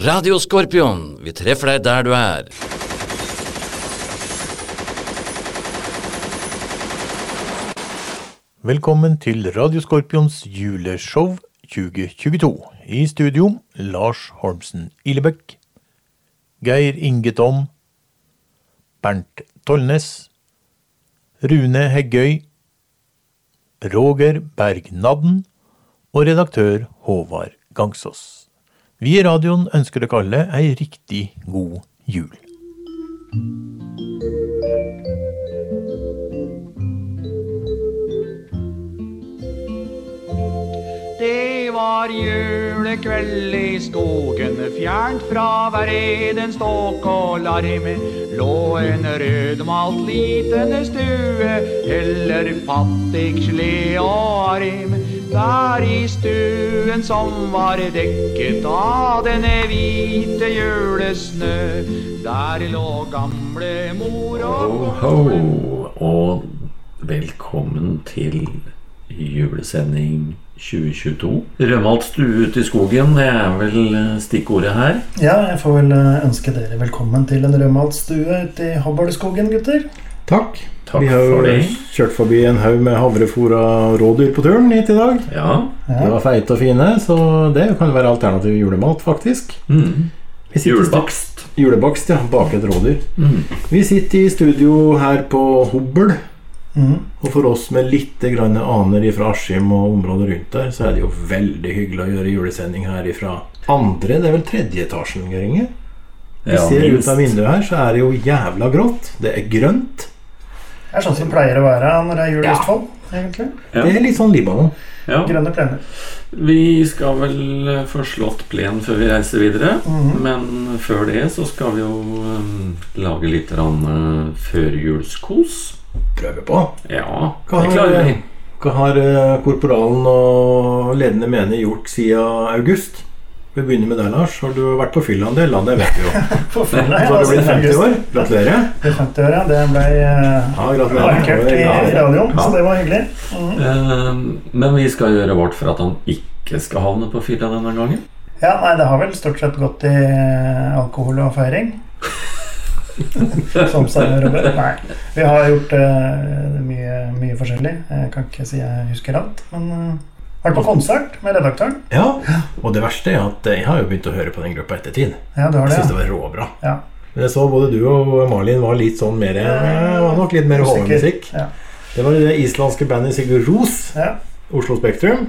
Radio Skorpion, vi treffer deg der du er. Velkommen til Radioskorpions juleshow 2022. I studio Lars Holmsen Ilebekk, Geir Inge Tom, Bernt Tollnes, Rune Heggøy, Roger Berg Nadden og redaktør Håvard Gangsås. Vi i radioen ønsker dere alle ei riktig god jul. Det var julekveld i skogen, fjernt fra hver eden ståk og larm. Lå en rødmalt liten stue, heller sle og arm. Der i stuen som var dekket av denne hvite julesnø, der lå gamle mor og Ho, ho, og velkommen til julesending 2022. Rødmalt stue ute i skogen, det er vel stikkordet her. Ja, jeg får vel ønske dere velkommen til en rødmalt stue ute i Hobbardskogen, gutter. Takk. Takk Vi har for jo det. kjørt forbi en haug med havrefôra rådyr på turen hit i dag. Ja. De var feite og fine, så det kan være alternativ julemat, faktisk. Mm. Vi sitter i stu- Julebakst. Julebakst, ja. Baket rådyr. Mm. Vi sitter i studio her på Hobbel. Mm. Og for oss med litt grann aner fra Askim og området rundt der, så er det jo veldig hyggelig å gjøre julesending her ifra andre, det er vel tredje etasjen, Geir Vi Ja, ser minst. ut av vinduet her, så er det jo jævla grått. Det er grønt. Det er sånn som det pleier å være når det er jul i Ja. Østfold, egentlig. Ja. Det er litt sånn Libanon. Ja. Grønne plener. Vi skal vel eh, få slått plen før vi reiser videre. Mhm. Men før det så skal vi jo um, lage litt grann, eh, førjulskos. Prøve på. Ja, Hva det klarer vi. Hva har korporalen og ledende mener gjort siden august? Vi begynner med deg, Lars. Har du vært på fylla en del? Ja, Det vet vi jo. på Så ja, Så har du blitt altså, 50 år. Gratulerer. Det 50 år, ja. Det ble uh, Ja, markert i radioen, Ja. så det var hyggelig. Mm. Uh, Men vi skal gjøre vårt for at han ikke skal havne på fylla denne gangen. Ja, nei, det har vel stort sett gått i eh, alkohol og feiring. Som seg Robert. Nei. Vi har gjort uh, mye, mye forskjellig. Jeg kan ikke si jeg husker alt, men uh, vært på konsert med redaktøren. Ja, og det verste er at jeg har jo begynt å høre på den gruppa ettertid. Ja, det har Jeg det, syns det var råbra. ja. Men jeg så både du og Malin var litt sånn mer Var nok litt mer HV-musikk. Ja. Det var det islandske bandet Sigurd Ros, Ja. Oslo Spektrum.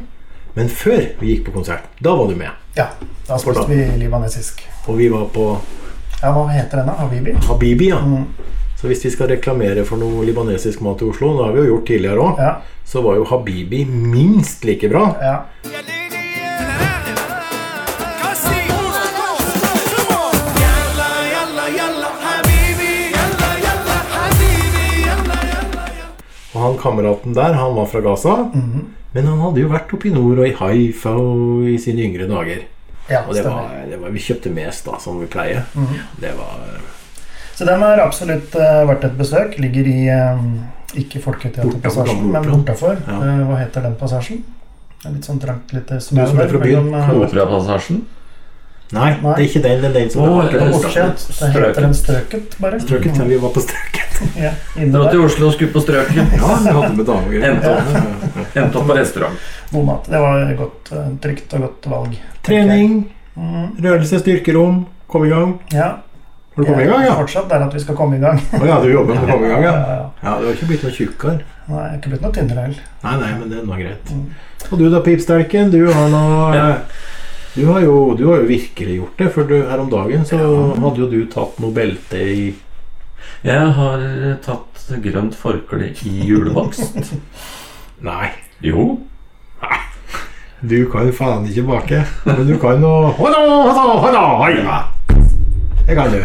Men før vi gikk på konsert, da var du med. ja. Da spiste vi libanesisk. Og vi var på Ja, hva heter den da? Habibi? Habibi, ja. Mm. Så hvis vi skal reklamere for noe libanesisk mat i Oslo, det har vi jo gjort tidligere òg, Ja. Så var jo Habibi minst like bra. ja. Og han kameraten der, han var fra Gaza. Mhm. Men han hadde jo vært oppe i nord og i Haifa og i sine yngre dager. ja Og det var, det var Vi kjøpte mest, da, som vi pleier. Mhm. Det var Så den har absolutt uh, vært et besøk. Ligger i eh, ikke Folketeaterpassasjen, men bortafor. Ja. Eh, hva heter den passasjen? Det er litt sånn trangt lite som er fra byen, eh, Operapassasjen. Nei, Nei. det er ikke den. Det er den som Å, er eh, akkurat Strøket. det heter den Strøket, bare. strøket. Ja, vi var på strøket. Ja, Dra til. Oslo og skulle på strøket. Ja, vi hadde med damer. Endte opp, endte opp på restaurant. God mat. Det var godt, eh, trygt og godt valg. Trening, mm. rørelse, styrkerom. Kom i gang. Ja. Du kommet i gang, ja? Fortsatt der at vi skal komme i gang. Å ja, du jobber med å komme i gang, ja? Ja, Du har ikke blitt noe tjukkere? Nei, jeg har ikke blitt noe tynnere heller. Nei, nei, men det er nå greit. Mm. Og du da, Pipsterken, du har nå Ja. du, har jo, du har jo virkelig gjort det, for du, her om dagen så hadde jo du tatt noe belte i Jeg har tatt grønt forkle i julebakst. Nei, Jo. du kan jo faen ikke bake. Men du kan jo Jeg. Det kan du.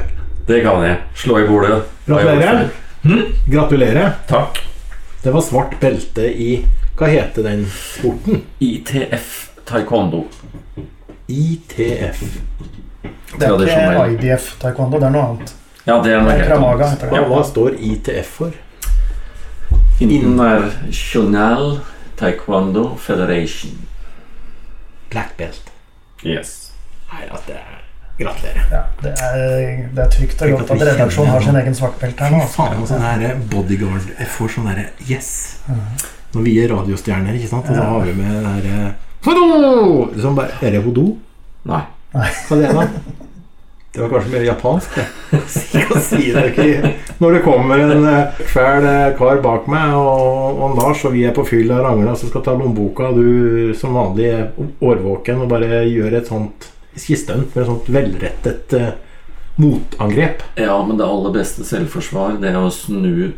Det kan jeg. Slå i bordet. Gratulerer. Hm? Gratulerer. Takk. Det var svart belte i Hva heter den sporten? ITF taekwondo. ITF. Det er ikke IDF taekwondo, det er noe annet. Ja, det er noe helt annet. heter Hva, hva står ITF for? International Taekwondo Federation. Black belt. Yes. Nei, at det er Gratulerer. Ja, det, er, det er trygt og godt at redaksjonen har sin egen svartbelte her nå. faen, sånn her bodyguard Jeg får sånn derre Yes! Når vi er radiostjerner, ikke sant, og så har vi med det derre Hodo! Liksom bare Er det hodo? Nei. Hva er det, da? Det var kanskje mer japansk, det. Si det ikke. Når det kommer en eh, fæl eh, kar bak meg, og, og Lars og vi er på fyll og rangla, så skal ta lommeboka, og du som vanlig er årvåken og bare gjør et sånt Ikke stunt, et sånt velrettet eh, motangrep. Ja, men det aller beste selvforsvar, det er å snu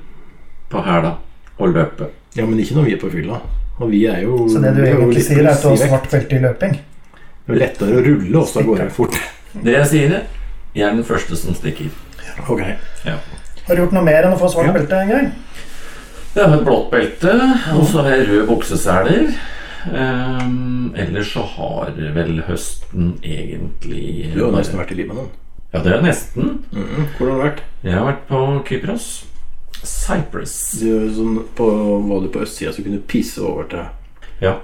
på hæla og løpe. Ja, men ikke når vi er på fylla. Og vi er jo Så det du egentlig sier, er at du har svart belte i løping? Det er lettere å rulle også av gårde fort. Det jeg sier, jeg er den første som stikker. Ok. Har du gjort noe mer enn å få svart Ja. belte en gang? Jeg har et blått belte, og så har jeg røde bukseseler. Ehm, ellers så har vel høsten egentlig Du har nesten vært i Libanon. Ja, det er nesten. Mhm. Hvor har du vært? Jeg har vært på Kypros. Cyprus. Du, sånn, på, var du på østsida, så kunne du pisse over til Ja.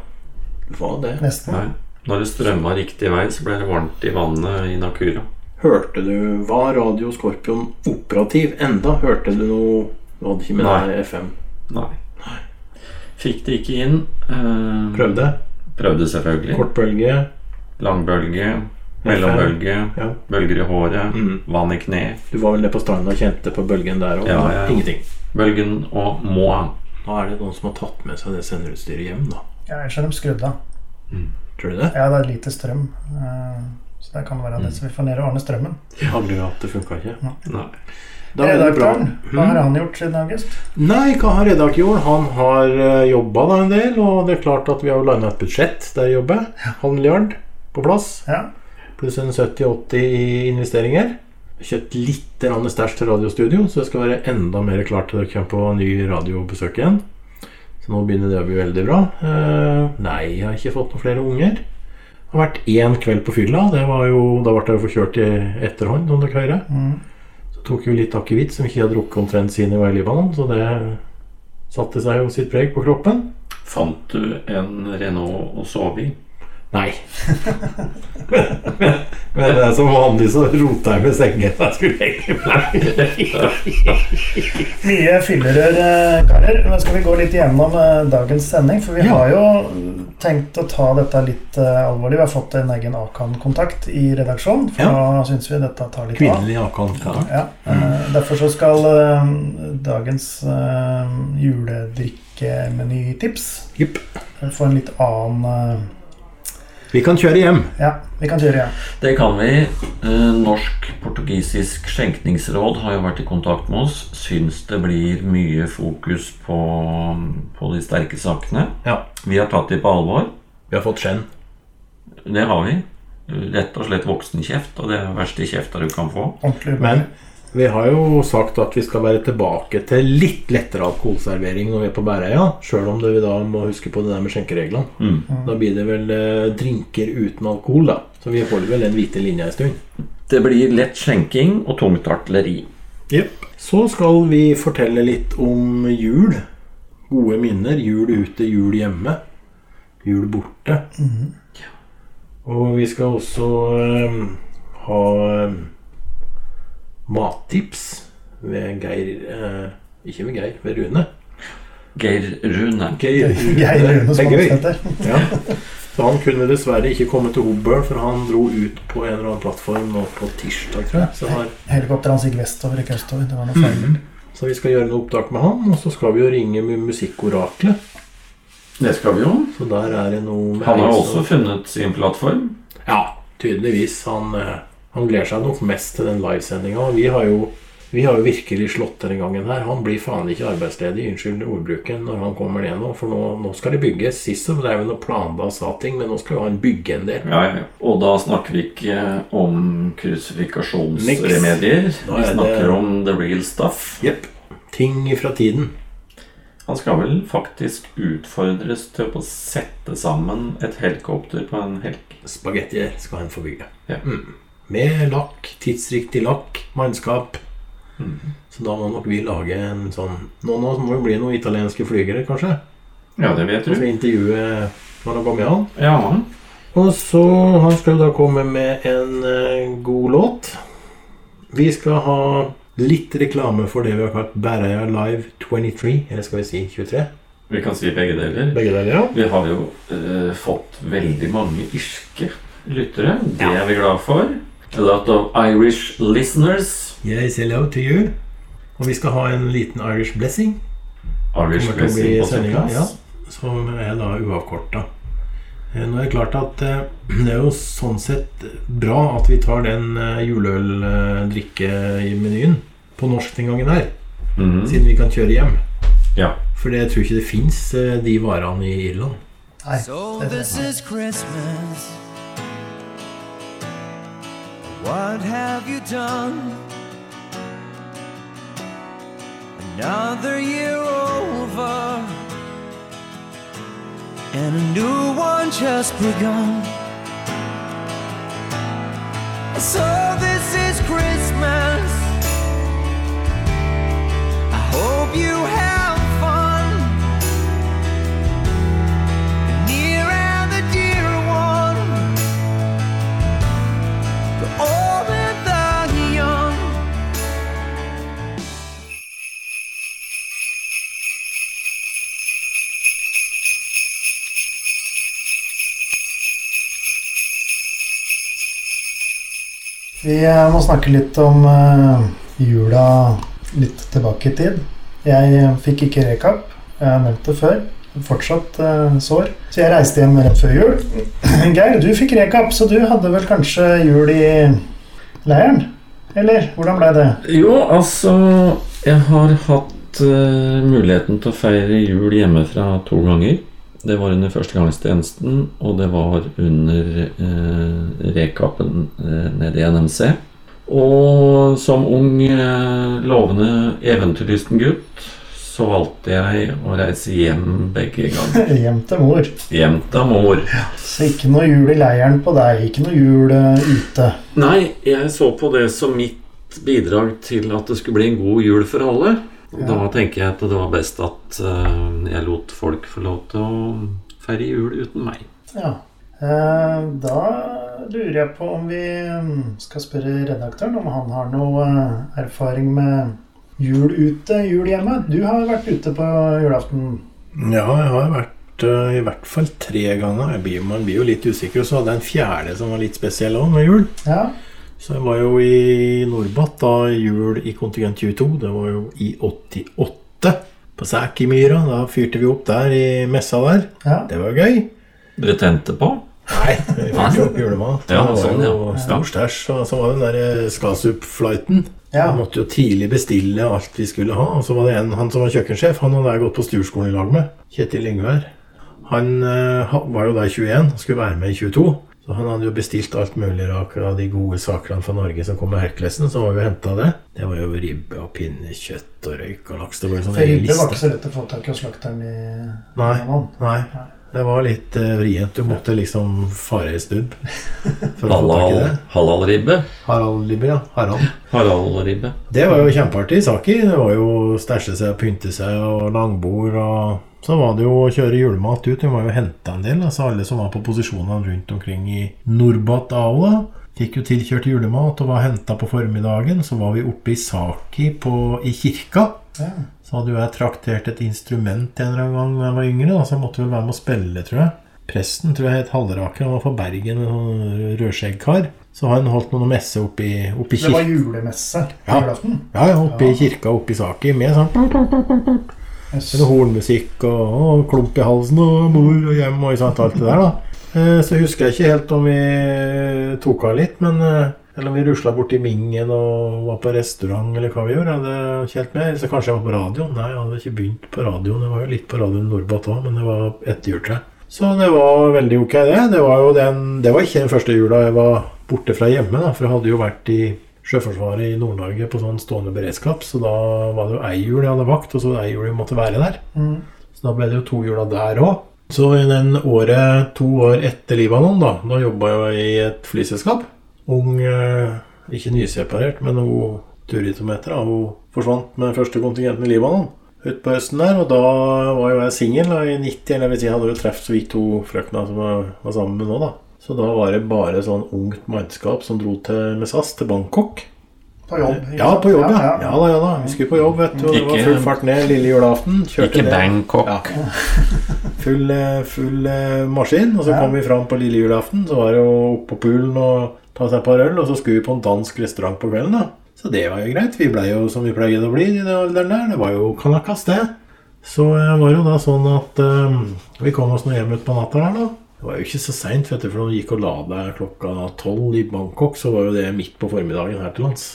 Var det? Nesten. Nei. Når det strømma riktig vei, så ble det varmt i vannet i Nakura. Hørte du Var Radio Skorpion operativ enda? Hørte du noe Du hadde ikke med deg FM? Nei. Fikk det ikke inn. Uh, Prøvde? Prøvde selvfølgelig. Kort bølge. Lang bølge. mellombølge, Ja. bølger i håret, Mm. vann i kne. Du var vel nede på stranden og kjente på bølgen der og Ja, ja, ingenting? Bølgen og moi. Nå er det noen som har tatt med seg det senderutstyret hjem, da. Ja, ellers er de skrudd av. Tror du det? Ja, det er lite strøm. Uh, Så det kan være det. Så vi får ned og ordne strømmen. Ja, du at det funka ikke. Nei. Da. Redaktøren, hva har han gjort siden august? Nei, hva har Redak gjort? Han har uh, jobba en del, og det er klart at vi har landa et budsjett der jeg jobber. Halv milliard på plass. Ja. Pluss en 70-80 i investeringer. Kjøpt litt stæsj til radiostudio, så det skal være enda mer klart til dere kommer på ny radiobesøk igjen. Så nå begynner det å bli veldig bra. Eh, nei, jeg har ikke fått noen flere unger. Det har vært én kveld på fylla. Det var jo, da ble jeg forkjørt i etterhånd, om dere hører. Mm. Tok jo litt akevitt som ikke hadde drukket omtrent siden jeg i Libanon, så det satte seg jo sitt preg på kroppen. Fant du en Renault å sove i? Nei. men, men det er som vanlig så rota jeg med sengen. Jeg skulle egentlig Mye fyllerør, eh, karer. Men skal vi gå litt igjennom eh, dagens sending? For vi Ja. har jo tenkt å ta dette litt uh, alvorlig. Vi har fått en egen Akan-kontakt i redaksjonen. For Ja. nå syns vi dette tar litt av. Kvinnelig. Ja, uh, Derfor så skal uh, dagens uh, juledrikkemenytips yep. få en litt annen Vi kan kjøre hjem. Ja, vi kan kjøre hjem. Det kan vi. Eh, Norsk-portugisisk skjenkningsråd har jo vært i kontakt med oss. Syns det blir mye fokus på, på de sterke sakene. Ja. Vi har tatt de på alvor. Vi har fått skjenn. Det har vi. Rett og slett voksenkjeft, og det er det verste kjefta du kan få. Ordentlig Men vi har jo sagt at vi skal være tilbake til litt lettere alkoholservering når vi er på Bæreia. Sjøl om det vi da må huske på det der med skjenkereglene. Mm. Da blir det vel eh, drinker uten alkohol, da. Så vi holder vel den hvite linja en stund. Det blir lett skjenking og tungt artilleri. Jepp. Så skal vi fortelle litt om jul. Gode minner. Jul ute, jul hjemme. Jul borte. Og vi skal også eh, ha eh, mattips ved Geir eh, Ikke ved Geir, ved Rune. Geir Rune. Geir, Geir Rune, som er gøy. Ja. Så han kunne dessverre ikke komme til Hobøl, for han dro ut på en eller annen plattform nå på tirsdag, tror jeg. Så, har, Helikopteret hans gikk vestover, ikke østover. Det var noe feil. så vi skal gjøre noe opptak med han, og så skal vi jo ringe med Musikkoraklet. Det skal vi jo. Så der er det noe med Han har også funnet sin plattform. Ja, tydeligvis. Han, eh, han gleder seg nok mest til den livesendinga. Vi har jo vi har jo virkelig slått denne gangen her. Han blir faen ikke arbeidsledig, unnskyld ordbruken, når han kommer ned nå. For nå, nå skal det bygges. Sist så drev han og planla ting, men nå skal jo han bygge en del. Ja, ja. Og da snakker vi ikke om krusifikasjonsremedier. Vi snakker det- om the real stuff. Jepp. Ting fra tiden. Han skal vel faktisk utfordres til å sette sammen et helikopter på en helg. Spagettier skal han få bygge. Ja. Mm. Med lakk, tidsriktig lakk, mannskap. Mm. Så da må nok vi lage en sånn Nå, nå må det bli noen italienske flygere, kanskje? Ja, det vet du. vi intervjue han. Ja, Og så Han skal da komme med en eh, god låt. Vi skal ha litt reklame for det vi har kalt Bæreia Live 23. Eller skal vi si 23? Vi kan si begge deler. Begge deler, ja. Vi har jo eh, fått veldig mange irske lyttere. Det er vi glad for. A lot of Irish listeners. Yes, hello to you. Og vi skal ha en liten Irish blessing. Irish kommer til å bli blessing på sin sendinga. plass. Ja, som er da uavkorta. Eh, Nå er det klart at eh, det er jo sånn sett bra at vi tar den juleøl-drikke-menyen på norsk den gangen her. Mhm. Siden vi kan kjøre hjem. Ja. For jeg tror ikke det fins de varene i Irland. Nei. So this is Christmas. What have you done? Another year over, and a new one just begun. So this is Christmas. I hope you have Vi eh, må snakke litt om eh, jula litt tilbake i tid. Jeg eh, fikk ikke rekap. Jeg har nevnt det før. Fortsatt sår. Så jeg reiste hjem rett før jul. Geir, du fikk rekap, så du hadde vel kanskje jul i leiren? Eller hvordan ble det? Jo, altså Jeg har hatt muligheten til å feire jul hjemmefra to ganger. Det var under førstegangstjenesten, og det var under eh, rekapen eh, nede i NMC. Og som ung, eh, lovende, eventyrlysten gutt så valgte jeg å reise hjem begge ganger. Hjem til mor. Hjem til mor. Så ikke noe jul i leiren på deg. Ikke noe jul eh, ute. Nei, jeg så på det som mitt bidrag til at det skulle bli en god jul for alle. Ja. Da tenker jeg at det var best at eh, jeg lot folk få lov til å feire jul uten meg. Ja. Eh, Da lurer jeg på om vi mm, skal spørre redaktøren om han har noe eh, erfaring med jul ute, jul hjemme. Du har vært ute på julaften. Ja, jeg har vært i hvert fall tre ganger. Jeg blir, man blir jo litt usikker. Og så hadde jeg en fjerde som var litt spesiell òg, med jul. Ja. Så jeg var jo i Norbat da jul i kontingent 22. Det var jo i 88. På Sækimyra. Da fyrte vi opp der i messa der. ja. Det var jo gøy. Dere tente på? Nei, vi fikk opp julemat. Ja, det var sånn, jo ja. stor stæsj. Og så var det den der Skasup-flighten. Ja. Vi måtte jo tidlig bestille alt vi skulle ha. Og så var det en, han som var kjøkkensjef, han hadde jeg gått på Sturskolen i lag med. Kjetil Ingvær. Han uh, var jo der 21 og skulle være med i 22. Så han hadde jo bestilt alt mulig av de gode sakene fra Norge som kom med Herkulesen. Så var vi henta det. Det var jo ribbe og pinnekjøtt og røyk og laks. Det var jo sånn For ribbe var ikke så lett å få tak i hos slakteren i Nei. Nei. Det var litt eh, vrient. Du måtte liksom fare en stund i Halal, halalribbe? Harald Libber, ja. Harald. Haralribbe. Det var jo kjempeartig i Saki. Det var jo å stæsje seg og pynte seg og langbord og Så var det jo å kjøre julemat ut. Vi må jo hente en del. Altså alle som var på posisjonene rundt omkring i Norbat Aula. Fikk jo tilkjørt julemat og var henta på formiddagen. Så var vi oppe i Saki på, i kirka. Ja. Så hadde jo jeg traktert et instrument en eller annen gang da jeg var yngre. Da, så jeg måtte vel være med å spille, tror jeg. Presten tror jeg het Halleraker. Han var fra Bergen, en sånn rødskjeggkar. Så han holdt noen messe oppe i, oppe i Det var julemesse Ja. julaften. Ja, ja, oppe i kirka oppe i Saki med sånn Yes. hornmusikk og, og klump i halsen og mor og hjem og sånt, sant, alt det der. da. Eh, Så husker jeg ikke helt om vi tok av litt, men eh, eller om vi rusla bort i Mingen og var på restaurant, eller hva vi gjorde. Jeg hadde ikke helt med. Så kanskje jeg var på radioen. Nei, jeg hadde ikke begynt på radioen. Jeg var jo litt på radioen Norbat òg, men det var etter juletreet. Så det var veldig ok, det. Det var jo den, det var ikke den første jula jeg var borte fra hjemme, da, for jeg hadde jo vært i Sjøforsvaret i Nord-Norge på sånn stående beredskap, så da var det jo ei jul jeg hadde vakt, og så ei jul jeg måtte være der. Mm. Så da ble det jo to jula der òg. Så i den året, to år etter Libanon, da, da jobba jeg i et flyselskap. Ung, eh, ikke nyseparert, men hun turitometer hun forsvant med første kontingenten i Libanon utpå høsten der. Og da var jo jeg singel i 90, eller jeg vil si, jeg hadde jo truffet så vidt to frøkna som jeg var sammen med nå, da. Så da var det bare sånn ungt mannskap som dro til, med SAS til Bangkok. På jobb. ikke Ja, på jobb, ja. Ja da, ja da. Vi skulle på jobb, vet du. Og det var full fart ned lille julaften. Kjørte Ikke ned. Bangkok. Ja. Full, eh, full eh, maskin. Og så Ja. kom vi fram på lille julaften. Så var det jo opp på poolen og ta seg et par øl. Og så skulle vi på en dansk restaurant på kvelden, da. Så det var jo greit. Vi blei jo som vi pleide å bli i den alderen der. Det var jo kanakas, det. Så det var jo da sånn at um, vi kom oss nå hjem ut på natta her, da. Det var jo ikke så seint, for når du gikk og la deg klokka tolv i Bangkok, så var jo det midt på formiddagen her til lands.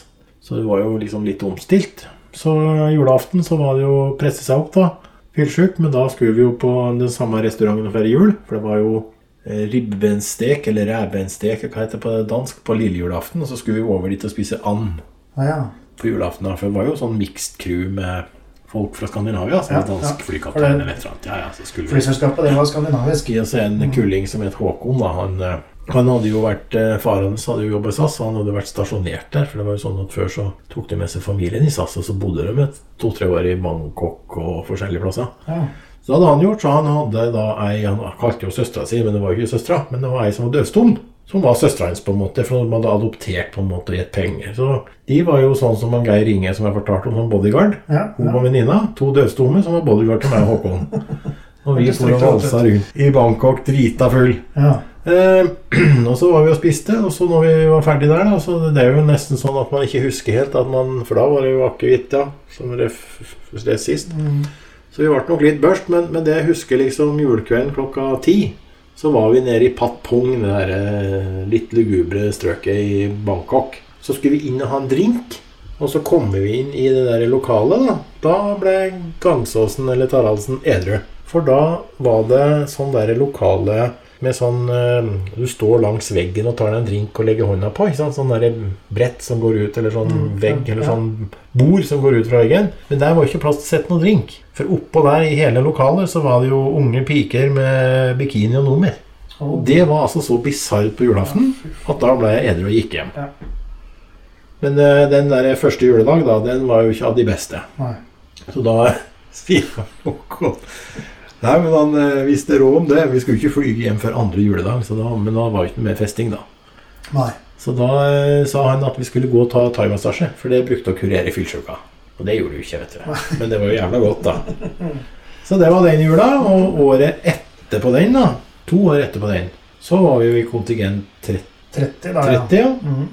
Så det var jo liksom litt omstilt. Så julaften så var det jo å presse seg opp, da. Fyllsjuk. Men da skulle vi jo på den samme restauranten feire jul. For det var jo eh, ribbenstek, eller rævbenstek, hva heter det på dansk, på lille julaften. Og så skulle vi over dit og spise and ah, ja. på julaften. For det var jo sånn mixed crew med folk fra Skandinavia. Som Ja, ja, dansk ja. flykaptein eller et eller annet. Ja, ja, så skulle vi Flyselskapet, det var skandinavisk. gi så en kulling som het Håkon. da, han, eh, han hadde jo vært, eh, Faren hans hadde jo jobbet i SAS, og han hadde vært stasjonert der. For det var jo sånn at Før så tok de med seg familien i SAS, og så bodde de to-tre år i Bangkok og forskjellige plasser. Ja. Så hadde han gjort, så han hadde da ei Han kalte jo søstera si, men det var jo ikke søstera, men det var ei som var døvstum. Som var søstera hans, på en måte, for de hadde adoptert på en måte og gitt penger. Så de var jo sånn som han Geir Inge, som jeg fortalte om, som bodyguard. Ja, Hun var venninna. To døvstumme som var bodyguard til meg og Håkon. Og vi for og valsa rundt i Bangkok drita full. ja. Eh, og så var vi og spiste, og så når vi var ferdig der, da, så det er jo nesten sånn at man ikke husker helt at man For da var det jo akevitt, ja, som ref, ref sist. Så vi ble nok litt børst, men, men det jeg husker liksom julekvelden klokka ti, så var vi nede i Pat Pong, det der eh, litt lugubre strøket i Bangkok. Så skulle vi inn og ha en drink, og så kommer vi inn i det der lokalet, da. Da ble Gangsåsen eller Taraldsen edru. For da var det sånn der lokale med sånn eh, Du står langs veggen og tar deg en drink og legger hånda på. Ikke sant? Sånn der brett som går ut, eller sånn vegg, eller sånn bord som går ut fra veggen. Men der var ikke plass til å sette noen drink. For oppå der i hele lokalet så var det jo unge piker med bikini og nummer. Og det var altså så bisart på julaften at da ble jeg edru og gikk hjem. Men eh, den der første juledag, da, den var jo ikke av de beste. Så da noe Nei, men han eh, visste råd om det. Vi skulle ikke flyge hjem før andre juledag, så da, men da var det ikke mer festing, da. Nei. Så da eh, sa han at vi skulle gå og ta thaimassasje, for det brukte å kurere fyllsjuka. Og det gjorde vi ikke, vet du. Men det var jo jævla godt, da. Så det var den jula, og året etterpå den, da, to år etterpå den, så var vi jo i kontingent 30, 30, da, ja. ja. Mhm.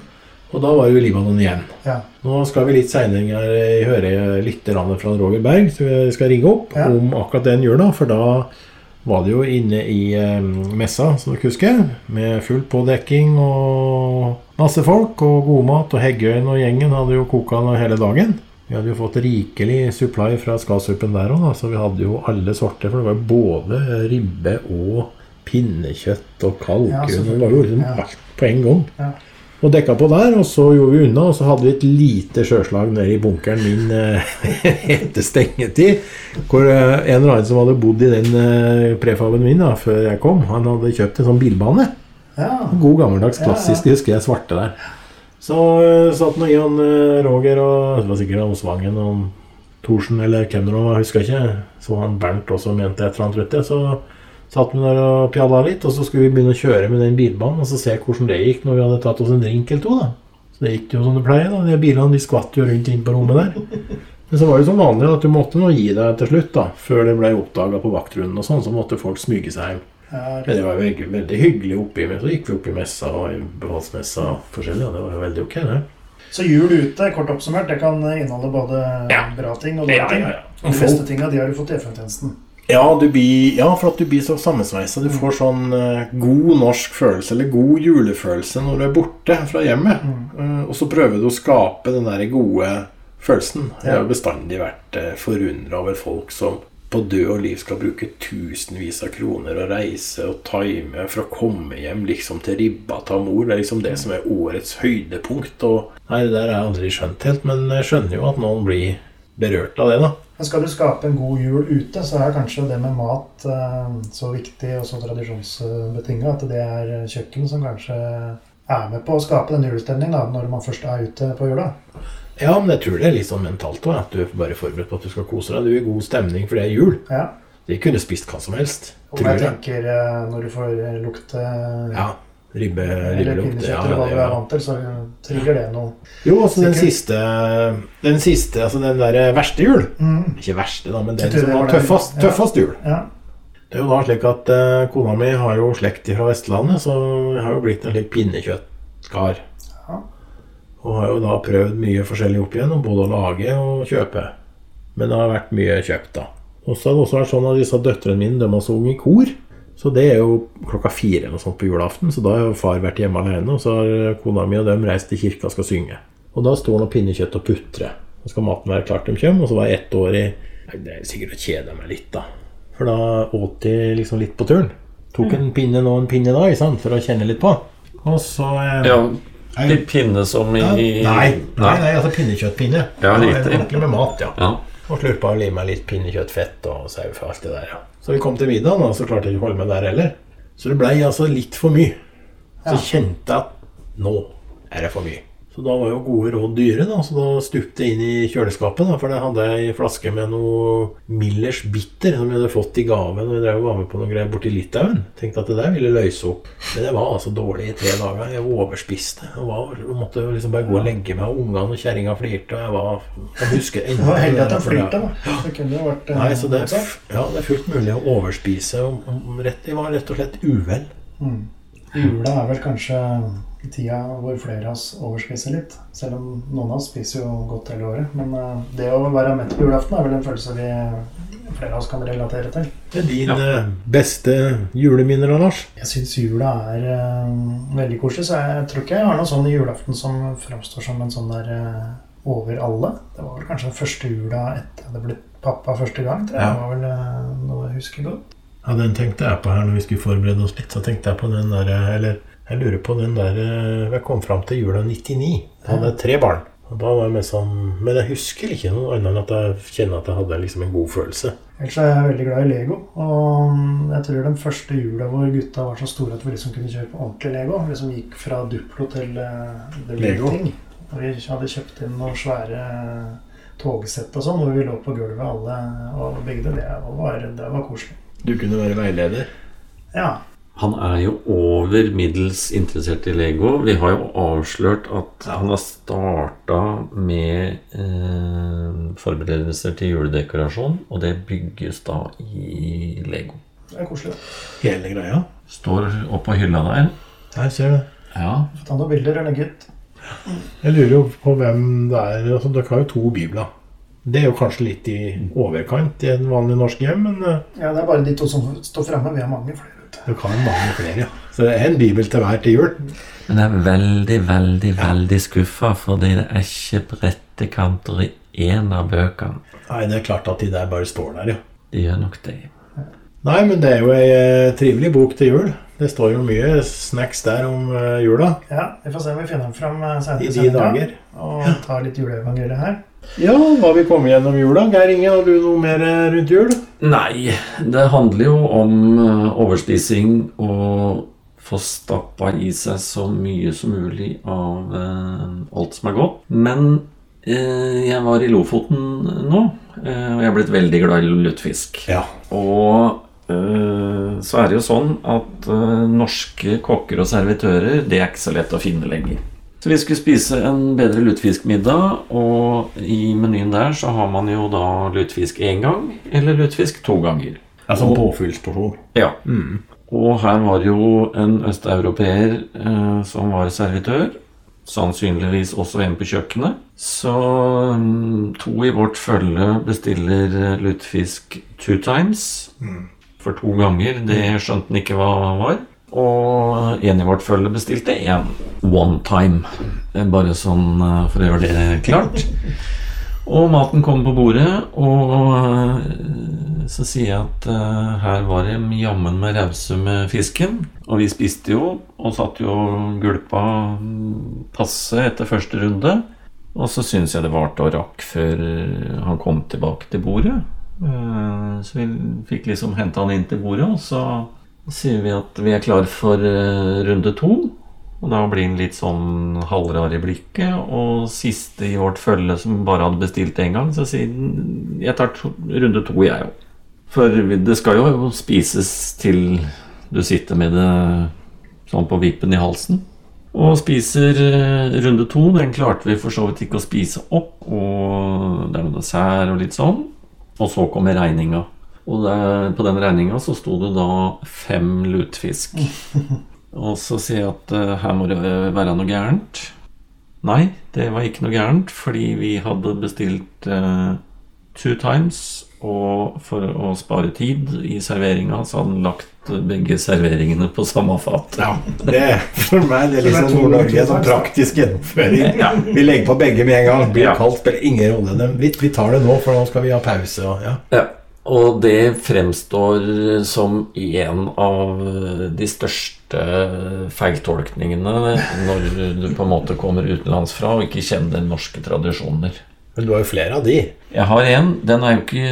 Og da var det jo Libanon igjen. ja. Nå skal vi litt seinere høre litt fra Roger Berg, så vi skal ringe opp Ja. om akkurat den da. For da var det jo inne i messa, som dere husker, med full pådekking og masse folk og god mat. Og Heggøyen og gjengen hadde jo koka hele dagen. Vi hadde jo fått rikelig supply fra Skasuppen der òg, så vi hadde jo alle sorter. For det var jo både ribbe og pinnekjøtt og kalkun. Ja, det var jo liksom alt på en gang. Ja. Og dekka på der, og så gjorde vi unna, og så hadde vi et lite sjøslag nede i bunkeren min eh, etter stengetid. Hvor eh, en eller annen som hadde bodd i den eh, prefaben min da, før jeg kom, han hadde kjøpt en sånn bilbane. ja. God gammeldags Ja, ja. husker jeg svarte der. Så uh, satt nå i han uh, Roger og det var sikkert han Svangen og Thorsen eller hvem det var, jeg husker ikke. Så han Bernt også mente et eller annet, vet jeg. Så satt vi der og pjalla litt, og så skulle vi begynne å kjøre med den bilbanen og så se hvordan det gikk når vi hadde tatt oss en drink eller to. da. Så det gikk jo som det pleier. da. De bilene de skvatt jo rundt inn på rommet der. Men så var det som vanlig at du måtte nå gi deg til slutt, da. Før det ble oppdaga på vaktrunden og sånn, så måtte folk smyge seg hjem. Men det var jo veldig, veldig hyggelig oppi men Så gikk vi opp i messa og i befalsmessa og forskjellig, og det var jo veldig ok, det. Så jul ute, kort oppsummert, det kan inneholde både Ja. bra ting og dårlige Ja, ja, ting. De beste tinga de har du fått i FN-tjenesten. Ja, du blir, ja, for at du blir så sammensveisa. Du får sånn uh, god norsk følelse, eller god julefølelse, når du er borte fra hjemmet. Uh, og så prøver du å skape den der gode følelsen. Jeg har bestandig vært uh, forundra over folk som på død og liv skal bruke tusenvis av kroner og reise og time for å komme hjem liksom til ribba til mor. Det er liksom det som er årets høydepunkt. Og nei, det der har jeg aldri skjønt helt, men jeg skjønner jo at noen blir berørt av det, da. Men skal du skape en god jul ute, så er kanskje det med mat eh, så viktig og så tradisjonsbetinga at det er kjøkken som kanskje er med på å skape den julestemningen når man først er ute på jula. Ja, men jeg tror det er litt sånn mentalt òg. At du er bare forberedt på at du skal kose deg. Du er i god stemning, for det er jul. Ja. De kunne spist hva som helst. Og Tror jeg jeg. tenker eh, når du får lukte Ja, Ribbe, Eller ribbelukt. Ja, eller hva du er vant til, så trigger det noe. Jo, altså den siste Den siste, altså den der verste jul. Mm. Ikke verste, da, men den som var var tøffest, Ja. tøffest jul. Ja. Det er jo da slik at uh, kona mi har jo slekt fra Vestlandet, så jeg har jo blitt en slik pinnekjøttkar. Ja. Og har jo da prøvd mye forskjellig opp igjennom, både å lage og kjøpe. Men det har vært mye kjøpt, da. Og så har det også vært sånn at disse døtrene mine de har sunget i kor. Så det er jo klokka fire eller sånt på julaften, så da har far vært hjemme alene, og så har kona mi og dem reist til kirka og skal synge. Og da står nå pinnekjøtt og putrer. Så skal maten være klart de kommer, og så var jeg ett år i Nei, Det er sikkert å kjede meg litt, da. For da åt de liksom litt på turen. Tok en pinne nå en pinne da, sant, for å kjenne litt på. Og så eh, Ja, Litt pinne som i ja, Nei, nei, nei, altså pinnekjøttpinne. Ja, riktig. Ordentlig med mat, ja. Ja. Og slurpa og lima litt pinnekjøttfett og sau og alt det der. ja. Så vi kom til middagen, og så klarte jeg ikke å holde meg der heller. Så det blei altså litt for mye. Så Ja. kjente jeg at nå er det for mye. Så da var jo gode råd dyre, da. Så da stupte jeg inn i kjøleskapet, da, for der hadde jeg ei flaske med noe Millers Bitter som jeg hadde fått i gave når jeg drev og var med på noe greier borti Litauen. Tenkte at det der ville løse opp. Men det var altså dårlig i tre dager. Jeg overspiste. Jeg var, måtte liksom bare gå og legge meg, og ungene og kjerringa flirte, og jeg var Jeg husker Det var heldig at de flirte, da. Det kunne jo vært eh, Nei, så det er, ja, det er fullt mulig å overspise. Rett, jeg var rett og slett uvel. Mm. Jula er vel kanskje tida hvor flere av oss overspiser litt. Selv om noen av oss spiser jo godt hele året. Men eh, det å være mett på julaften er vel en følelse vi flere av oss kan relatere til. Det er din ja. beste juleminner, da, Lars. Jeg syns jula er uh, veldig koselig, så jeg tror ikke jeg har noe sånn i julaften som framstår som en sånn der uh, over alle. Det var vel kanskje den første jula etter jeg hadde blitt pappa første gang. tror jeg. Ja. Det var vel uh, noe jeg husker godt. Ja, Den tenkte jeg på her når vi skulle forberede oss litt. Så tenkte jeg på den der Eller jeg lurer på den der eh, Jeg kom fram til jula 99. Jeg hadde tre barn. Og da var jeg med sånn Men jeg husker ikke noe annet enn at jeg kjenner at jeg hadde liksom en god følelse. Ellers er jeg veldig glad i Lego. Og mm, jeg tror den første jula hvor gutta var så store at vi liksom kunne kjøre på ordentlig Lego, liksom gikk fra Duplo til uh, The Lego. Ting. Og vi hadde kjøpt inn noen svære togsett og sånn, hvor vi lå på gulvet alle og bygde. Det var, det var koselig. Du kunne være veileder. Ja. Han er jo over middels interessert i Lego. Vi har jo avslørt at han har starta med eh, forberedelser til juledekorasjon, og det bygges da i Lego. Det er koselig. Hele greia. Står oppå hylla der. Her ser du. Ja. Ta noen bilder og legge ut. Jeg lurer jo på hvem det er altså, Dere har jo to bibler. Det er jo kanskje litt i overkant i en vanlig norsk hjem, men eh, Ja, det er bare de to som står framme. Vi har mange flere. Du. kan mange flere, ja. Så det er en bibel til hver til jul. Men jeg er veldig, veldig, veldig skuffa, fordi det er ikke brettekanter i én av bøkene. Nei, det er klart at de der bare står der, ja. De gjør nok det. Nei, men det er jo ei eh, trivelig bok til jul. Det står jo mye snacks der om eh, jula. Ja, Vi får se om vi finner dem fram eh, senere I de dager. Og ta litt juleevangeliet her. Ja, hva vi kommet gjennom jula? Geir Inge, har du noe mer eh, rundt jul? Nei, det handler jo om overspising og få stappa i seg så mye som mulig av alt som er godt. Men eh, jeg var i Lofoten nå, eh, og jeg er blitt veldig glad i lutefisk. Ja. Og så er det jo sånn at eh, norske kokker og servitører, det er ikke så lett å finne lenger. Så vi skulle spise en bedre lutefiskmiddag, og i menyen der så har man jo da lutefisk én gang, eller lutefisk to ganger. Altså påfyllsporsjon. Ja. Og her var jo en østeuropeer eh, som var servitør. Sannsynligvis også en på kjøkkenet. Så mm, to i vårt følge bestiller eh, lutefisk two times. For to ganger. Det skjønte han ikke hva var. Og en i vårt følge bestilte én one time. Eh, Bare sånn eh, for å gjøre det klart. Og maten kommer på bordet, og øh, så sier jeg at uh, her var det jammen med rause med fisken. Og vi spiste jo, og satt jo gulpa passe etter første runde. Og så syns jeg det varte og rakk før han kom tilbake til bordet. Eh, Så vi fikk liksom henta han inn til bordet, og så sier vi at vi er klar for eh, runde to. Og da blir han litt sånn halvrar i blikket. Og siste i vårt følge som bare hadde bestilt én gang, så sier han jeg tar to, runde to, jeg òg. For det skal jo spises til du sitter med det sånn på vippen i halsen. Og spiser eh, runde to. Den klarte vi for så vidt ikke å spise opp. Og det er noe dessert og litt sånn. Og så kommer regninga. Og der, på den regninga så sto det da fem lutfisk. Og så sier jeg at uh, her må det være noe gærent. Nei, det var ikke noe gærent, fordi vi hadde bestilt uh, two times. Og for å spare tid i serveringa, så hadde han lagt begge serveringene på samme fat. Ja, det for meg det er liksom Nord-Norge som praktisk gjennomføring. Vi legger på begge med en gang. Blir Ja. kaldt, spiller ingen rolle. Vi, vi tar det nå, for nå skal vi ha pause. Og, ja. Ja, og det fremstår som en av de største feiltolkningene når du på en måte kommer utenlandsfra og ikke kjenner norske tradisjoner. Men du har jo flere av de. Jeg har en. Den er jo ikke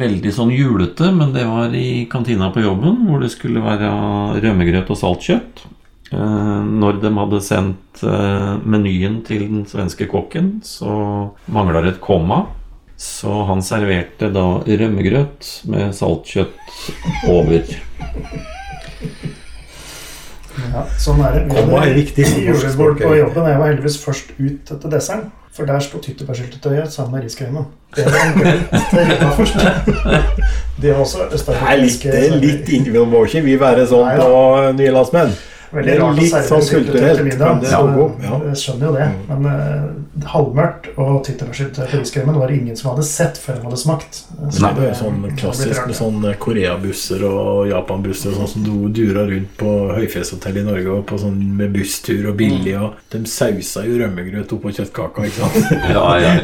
veldig sånn julete, men det var i kantina på jobben, hvor det skulle være rømmegrøt og saltkjøtt. Eh, Når de hadde sendt eh, menyen til den svenske kokken, så mangla det et komma. Så han serverte da rømmegrøt med saltkjøtt over. Ja, sånn er det. Vi Komma hadde er Julebord på jobben. Jeg var heldigvis først ut etter desserten. For der sto tyttebærsyltetøyet sammen med riskremen. Det var en jobbe først. Det var også Det er litt, er litt inn, må ikke vi være sånn Nei, på nye landsmenn. Veldig rart å servere syltetøy til middag. men det så skal ja. Jeg skjønner jo det. Men uh, halvmørkt og tyttebærsyltetøy på riskremen var det ingen som hadde sett før de hadde smakt. Så Nei. det er sånn klassisk med ja. sånn Koreabusser og Japanbusser sånn som du durer rundt på høyfjellshotell i Norge og på sånn med busstur og billig og De sausa jo rømmegrøt oppå kjøttkaka, ikke sant? Ja, ja.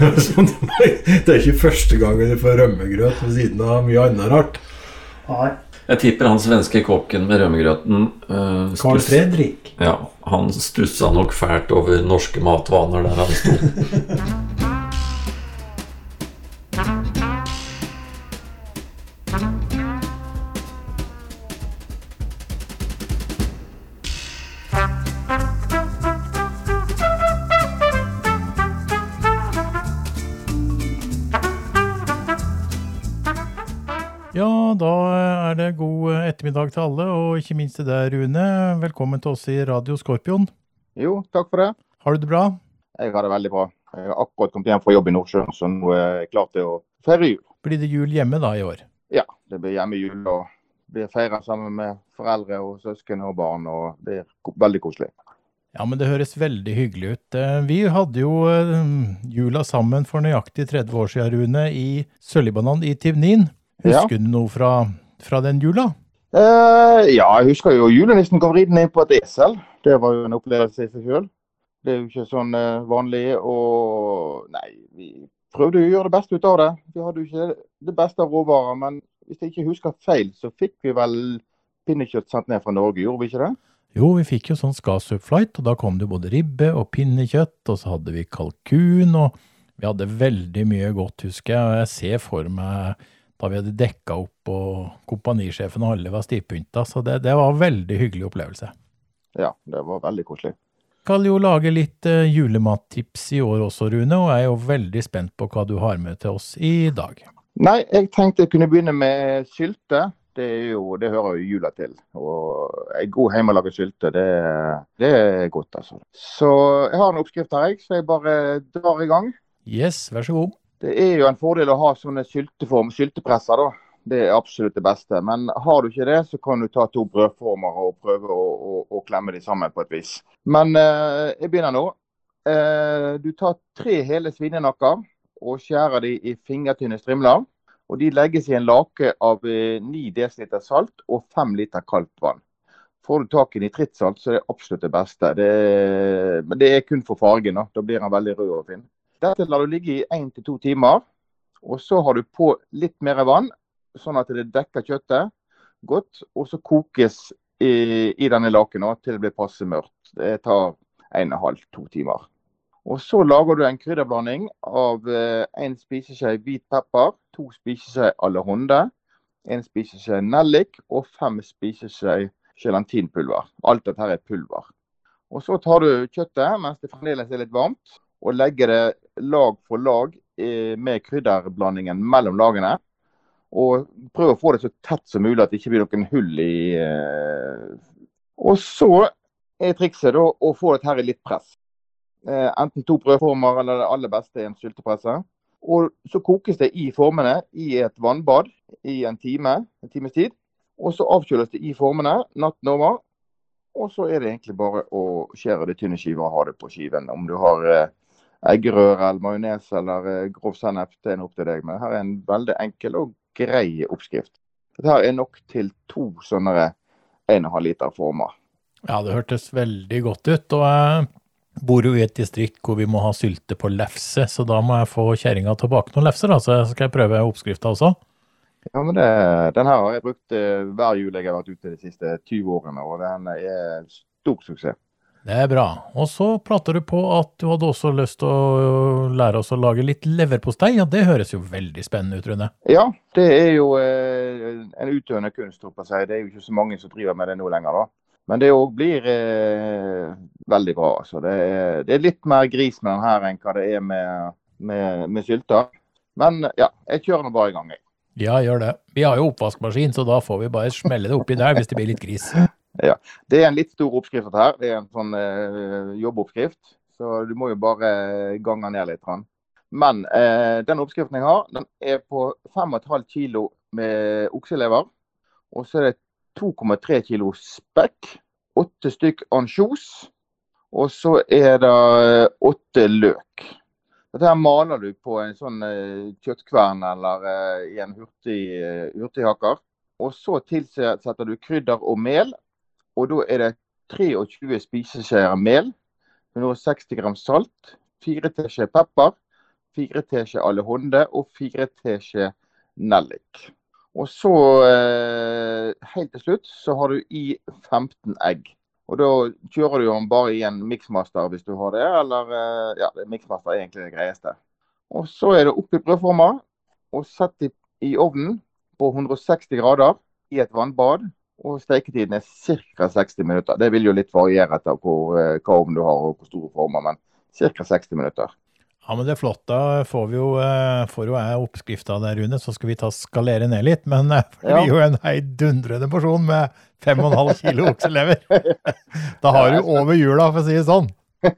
Det er ikke første gangen du får rømmegrøt ved siden av mye annet rart. Nei. Jeg tipper han svenske kokken med rømmegrøten uh, Carl Fredrik. Ja, han stussa nok fælt over norske matvaner der han sto. ettermiddag til alle, og ikke minst til deg, Rune. Velkommen til oss i Radio Skorpion. Jo, takk for det. Har du det bra? Jeg har det veldig bra. Jeg har akkurat kommet hjem fra jobb i Nordsjøen, så nå er jeg klar til å feire jul. Blir det jul hjemme da i år? Ja, det blir hjemmejul og blir feira sammen med foreldre og søsken og barn, og det er veldig koselig. Ja, men det høres veldig hyggelig ut. Eh, Vi hadde jo eh, jula sammen for nøyaktig 30 år siden, Rune, i Sør-Libanon i Tivnin. Ja. Du noe fra, fra den jula? Eh, ja, jeg husker jo julenissen kom ridende inn på et esel. Det var jo en opplevelse i seg sjøl. Det er jo ikke sånn eh, vanlig. Og nei, vi prøvde jo å gjøre det beste ut av det. Vi hadde jo ikke det beste av råvarer, men hvis jeg ikke husker feil, så fikk vi vel pinnekjøtt sendt ned fra Norge, gjorde vi ikke det? Jo, vi fikk jo sånn Skasup flight, og da kom det både ribbe og pinnekjøtt, og så hadde vi kalkun, og vi hadde veldig mye godt, husker jeg. Og jeg ser for meg da vi hadde dekka opp, og kompanisjefen og alle var stivpynta, så det, det var en veldig hyggelig opplevelse. Ja, det var veldig koselig. Skal jo lage litt uh, julemattips i år også, Rune, og jeg er jo veldig spent på hva du har med til oss i dag. Nei, jeg tenkte jeg kunne begynne med sylte. Det, jo, det hører jo jula til. Og ei god hjemmelaget sylte, det, det er godt, altså. Så jeg har en oppskrift her, jeg, så jeg bare drar i gang. Yes, vær så god. Det er jo en fordel å ha sånne sylteform, syltepresser, da. Det er absolutt det beste. Men har du ikke det, så kan du ta to brødformer og prøve å, å, å klemme de sammen på et vis. Men eh, jeg begynner nå. Eh, du tar tre hele svinenakker og skjærer de i fingertynne strimler. Og De legges i en lake av eh, 9 dl salt og 5 liter kaldt vann. Får du tak i nitrittsalt, så er det absolutt det beste. Det, men det er kun for fargen. Da, da blir den veldig rød og fin. Dette lar du ligge i én til to timer. Og så har du på litt mer vann, sånn at det dekker kjøttet godt. Og så kokes i, i denne laken til det blir passe mørkt. Det tar en og en halv, to timer. Og så lager du en krydderblanding av én spiseskje hvit pepper, to spiseskje allehånde, en spiseskje nellik og fem spiseskje gelatinpulver. Alt dette her er pulver. Og Så tar du kjøttet mens det fremdeles er litt varmt, og legger det lag for lag eh, med krydderblandingen mellom lagene. Og prøv å få det så tett som mulig, at det ikke blir noen hull i, eh, Og så er trikset da å få dette her i litt press. Eh, enten to brødformer eller det aller beste er en syltepresse. Og så kokes det i formene i et vannbad i en time, en times tid. Og så avkjøles det i formene natten over. Og så er det egentlig bare å skjære det tynne skiver og ha det på skiven. Om du har eggerøre eller majones eller eh, grov sennep, det er opp til deg. Men her er en veldig enkel og grei oppskrift. Dette her er nok til to sånne 1,5 liter former. Ja, det hørtes veldig godt ut. Og jeg bor jo i et distrikt hvor vi må ha sylte på lefse, så da må jeg få kjerringa tilbake noen lefser, da. Så skal jeg prøve oppskrifta også. Ja, men det, Den her har jeg brukt eh, hver jul jeg har vært ute de siste 20 årene, og den er stor suksess. Det er bra. Og så prater du på at du hadde også lyst til å lære oss å lage litt leverpostei, og det høres jo veldig spennende ut, Rune. Ja, det er jo eh, en utøvende kunst. håper jeg. å si. Det er jo ikke så mange som driver med det nå lenger. da. Men det òg blir eh, veldig bra. altså. Det er, det er litt mer gris med den her enn hva det er med, med, med sylta. Men ja, jeg kjører nå bare i gang. jeg. Ja, gjør det. Vi har jo oppvaskmaskin, så da får vi bare smelle det oppi der hvis det blir litt gris. Det er en litt stor oppskrift dette her. Det er en sånn eh, jobboppskrift. Så du må jo bare gange ned litt. Men eh, den oppskriften jeg har, den er på 5,5 kilo med okselever. Og så er det 2,3 kilo spekk. Åtte stykk ansjos. Og så er det eh, åtte løk. Dette her maler du på en sånn eh, kjøttkvern eller eh, i en hurtig, eh, hurtighakker. Og så tilsetter du krydder og mel. Og da er det 23 spiseskjeer mel, 160 gram salt, 4 teskjeer pepper, 4 teskjeer alehonde og 4 teskjeer nellik. Og så, eh, helt til slutt, så har du i 15 egg. Og da kjører du den bare i en miksmaster hvis du har det, eller eh, ja, er miksmaster er egentlig det greieste. Og så er det oppi brødforma og sett i ovnen på 160 grader i et vannbad. Og steketiden er ca. 60 minutter. Det vil jo litt variere etter hvor, eh, hva ovn du har og hvor store former, men ca. 60 minutter. Ja, men det er flott. Da får, vi jo, eh, får jo jeg oppskrifta der, Rune, så skal vi ta skalere ned litt. Men det det Ja. blir jo en heidundrende porsjon med 5,5 kilo okselever. Da har du over jula, for å si det sånn.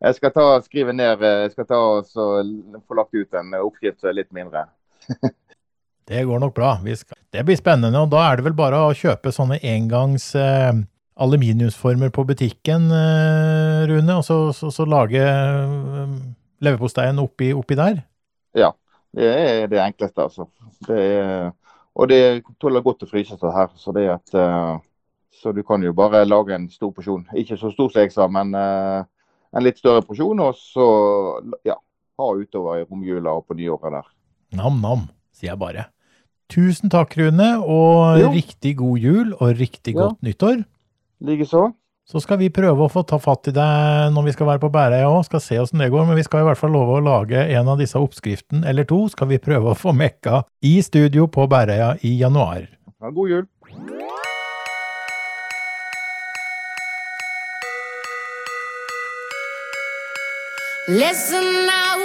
Jeg skal ta skrive ned eh, Jeg skal ta og få lagt ut en oppskrift som er litt mindre. Det går nok bra. Det blir spennende, og da er det vel bare å kjøpe sånne engangs eh, aluminiumsformer på butikken, eh, Rune, og så, så, så lage eh, leverposteien oppi, oppi der. Det er det enkleste, altså. Det er, og det tåler godt å fryse seg her. Så det at eh, Så du kan jo bare lage en stor porsjon. Ikke så stor som jeg sa, men eh, en litt større porsjon. Og så ja, ha utover i romjula og på nyåret der. Nam-nam, sier jeg bare. Tusen takk, Rune, og Jo. riktig god jul og riktig Ja. godt nyttår. Likeså. Så skal vi prøve å få ta fatt i deg når vi skal være på Bæreia òg, skal se åssen det går. Men vi skal i hvert fall love å lage en av disse oppskriftene, eller to, skal vi prøve å få mekka i studio på Bæreia i januar. Ha god jul. Listen now,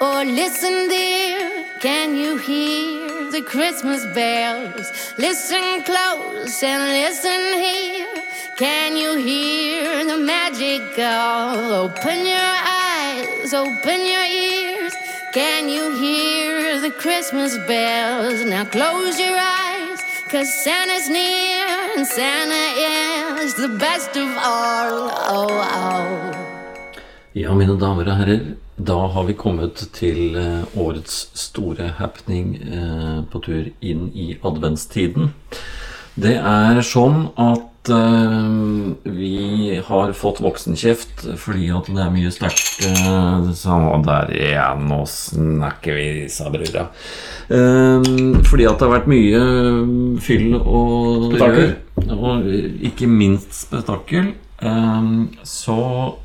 or listen dear. Can you hear the Christmas bells? Listen close and listen here. Can you hear the magic call? Open your eyes, open your ears. Can you hear the Christmas bells? Now close your eyes, cause Santa's near, and Santa is the best of all. Oh, oh. Ja, mine damer og herrer, da har vi kommet til eh, årets store happening eh, på tur inn i adventstiden. Det er sånn at eh, vi har fått voksenkjeft fordi at det er mye sterkt eh, Så der igjen, nå snakker vi, sa brura. Fordi at det har vært mye fyll og rør, Og ikke minst spetakkel. Ehm, Så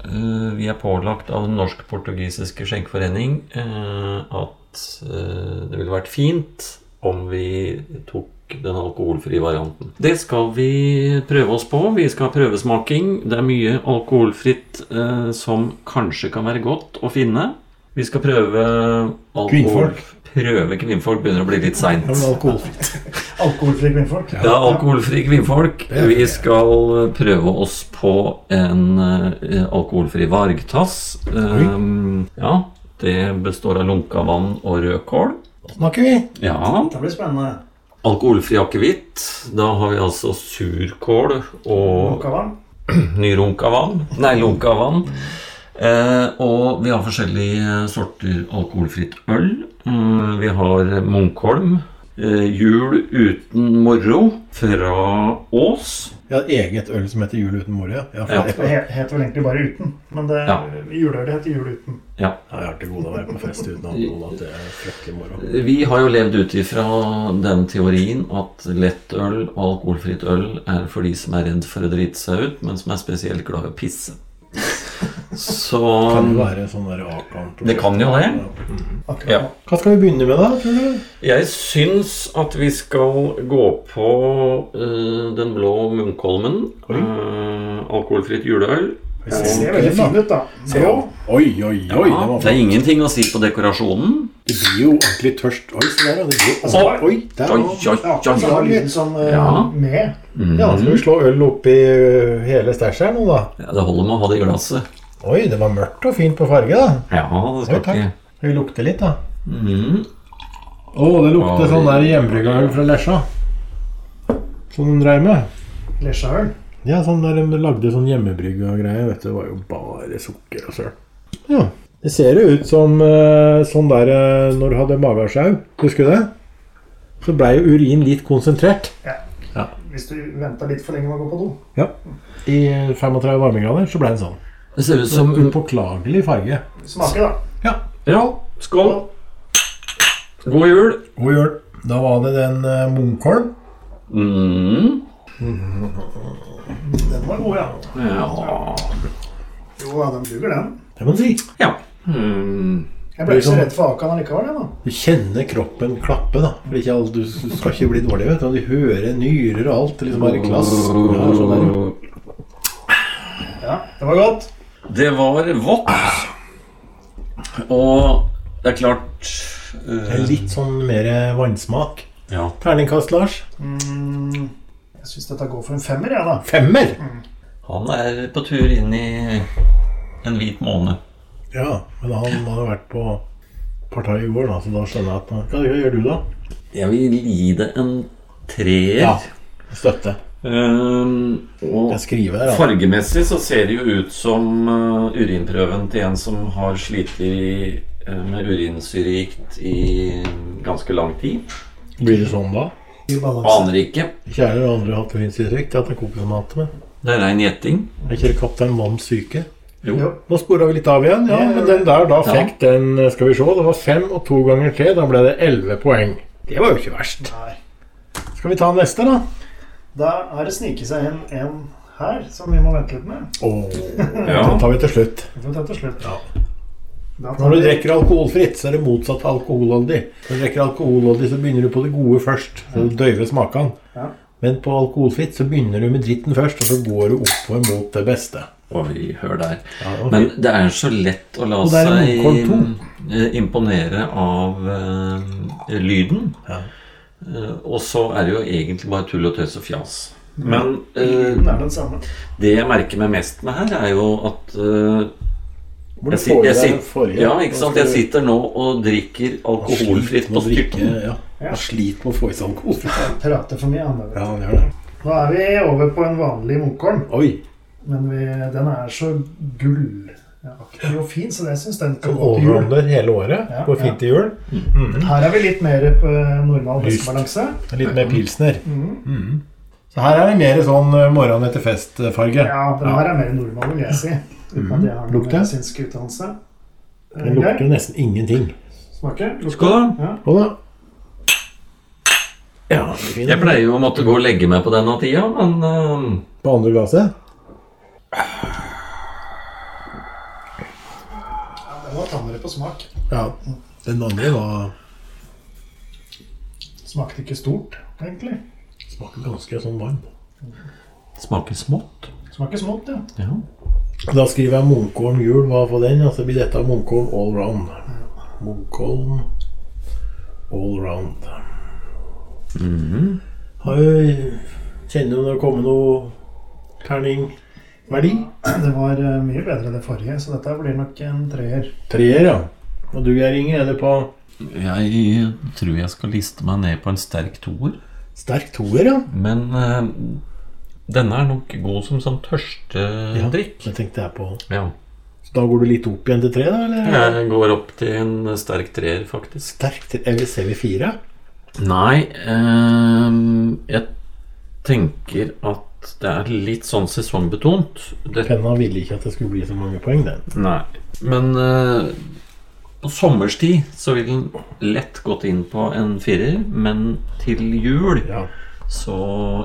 eh, vi er pålagt av Den norsk-portugisiske skjenkeforening eh, at eh, det ville vært fint om vi tok den alkoholfrie varianten. Det skal vi prøve oss på. Vi skal ha prøvesmaking. Det er mye alkoholfritt eh, som kanskje kan være godt å finne. Vi skal prøve alkohol... Kvinnfolk. Prøve kvinnfolk begynner å bli litt seint. Alkoholfritt. alkoholfri kvinnfolk. Ja, er kvinnfolk. Vi skal prøve oss på en eh, alkoholfri vargtass. Um, ja, det består av lunka vann og rødkål. Snakker vi? Ja, Det blir spennende. alkoholfri akevitt. Da har vi altså surkål og Mokavann. nyrunka vann. Nei, lunka vann. Eh, og vi har forskjellige sorter alkoholfritt øl. Mm, vi har Munkholm. Eh, jul uten moro fra Ås. Vi har eget øl som heter Jul uten moro. Ja. Ja, Ja. Det het heter vel egentlig bare uten. Men det, Ja. juleølet heter jul uten. Ja. Ja, jeg har til gode å være på fest uten alkohol. At det er fryktelig moro. Vi har jo levd ut ifra den teorien at lettøl og alkoholfritt øl er for de som er redd for å drite seg ut, men som er spesielt glad i å pisse. Så Kan det være sånn der Akan Det kan jo det. Ja. Hva skal vi begynne med, da? tror du? Jeg syns at vi skal gå på uh, den blå Munkholmen. Uh, alkoholfritt juleøl. Det ser veldig fin ut, da. Se, ja. Oi, oi, oi. Ja, det det er ingenting å si på dekorasjonen. Det blir jo ordentlig tørst. Oi, se der, ja. Det blir... Altså, oi, der Oi, oi, oi, Ja, så har lyden sånn eh, Ja. med. Ja, skal vi slå øl oppi uh, hele stæsjet her nå, da? Ja, det holder med å ha det i glasset. Oi, det var mørkt og fint på farge, da. Ja, det Oi, skal takk. ikke Skal vi lukte litt, da? Mm. Å, det lukter Oi. sånn der hjemmebrygga øl fra Lesja. Som de dreiv med. Lesjaøl. Ja, sånn der de lagde sånn hjemmebrygg og greier. Vet du, det var jo bare sukker og søl. Ja. Det ser jo ut som eh, sånn der eh, når du hadde magesjau. Husker du det? Så blei jo urin litt konsentrert. Ja, Hvis du venta litt for lenge med å gå på do. Ja. I 35 varmegrader så blei den sånn. Det ser ut som Upåklagelig farge. Smaker, da. Ja. Ja, skål. God jul. God jul. Da var det den uh, Munkholm. Mm. Den var god, ja. Ja. Jo, ja, den duger, den. Det må du si. ja. Mm. Jeg ble ikke så redd for Akan allikevel, jeg, da. Du kjenner kroppen klappe, da. For ikke alt, du skal ikke bli dårlig, vet du. Du hører nyrer og alt. Liksom bare klass. Ja, sånn der. Ja, det var godt. Det var vått. Og det er klart Det eh, er litt sånn mer vannsmak. Ja. Terningkast, Lars. Mm, jeg syns dette går for en femmer, jeg, da. Femmer! Han er på tur inn i en hvit måne. Ja, men han har vært på partiet i går, da, så da skjønner jeg at Hva, gjør du, da? Jeg vil gi det en treer. Ja. Støtte. Um, og skriver fargemessig så ser det jo ut som uh, urinprøven til en som har slitt i, uh, med urinsyregikt i ganske lang tid. Blir det sånn da? I balanse. Aner ikke. Kjære og andre hatt urinsyregikt, at det kompis som har med. Det er rein gjetting. Er ikke det Kaptein Vann syke? Jo. Jo. Nå spora vi litt av igjen, ja, men den der da Ja. den Skal vi se, det var fem og to ganger tre. Da ble det elleve poeng. Det var jo ikke verst. Nei. Skal vi ta neste, da? Da er det sniket seg inn en her som vi må vente litt med. Åh, Ja. Den tar vi til slutt. Vi får ta til slutt. Ja. Når du drikker alkoholfritt, så er det motsatt av alkoholholdig. Når du drikker alkoholholdig, så begynner du på det gode først. Så du døyver smakene. Ja. Men på alkoholfritt så begynner du med dritten først, og så går du oppover mot det beste. Oi, hør der. Ja, Men det er så lett å la Og der er seg eh, imponere av uh, lyden. Ja. Eh, og så er det jo egentlig bare tull og tøys og fjas. Men Lyden den samme. det jeg merker meg mest med her, er jo at Hvor du jeg, sitter, jeg, sitter, forrige. ja, ikke sant? Jeg sitter nå og drikker alkoholfritt på styrten. Ja. Ja. Jeg sliter med å få i seg alkoholfritt. Prater for mye. Han, Ja, han gjør det. Nå er vi over på en vanlig Munkholm, Oi. men vi, den er så gullaktig og fin, så jeg syns den kan gå til jul. hele året. Ja, Går fint til jul. Her er vi litt mer på normal høstbalanse. Litt mer pilsner. Mm. Mhm. Så her er det mer sånn eh, morgen etter fest-farge. Ja, den her er mer normal, vil jeg si. Uten at jeg har noen Lukter? medisinsk utdannelse. Eh, Den lukter jo nesten ingenting. Smake? Skål, da. Ja. Da Ja, det. Jeg pleier jo å måtte gå og legge meg på denne tida, men uh... På andre glasset? Ja, den var tannere på smak. Ja. Den andre var Smakte ikke stort, egentlig. Smaker ganske sånn varm. smaker smått. Smaker smått, ja. Ja. Da skriver jeg Munkholm jul. Hva for den? Og så blir dette Munkholm all round. Munkholm all round. Mhm. Har jo Kjenner du det kommer noe terningverdi? Det var eh, mye bedre enn det forrige, så dette blir nok en treer. Treer, ja. Og du Geir Inge, er det på Jeg tror jeg skal liste meg ned på en sterk toer. sterk toer, ja? Men eh, denne er nok god som sånn tørstedrikk. Ja, Det tenkte jeg på. Ja. Så da går du litt opp igjen til tre, da? eller? Jeg går opp til en sterk treer, faktisk. Sterk tre, eller ser vi fire? Nei, eh, jeg tenker at det er litt sånn sesongbetont. Det, Penna ville ikke at det skulle bli så mange poeng, den. nei. Men eh, på sommerstid så vil den lett gått inn på en firer, men til jul Ja. Så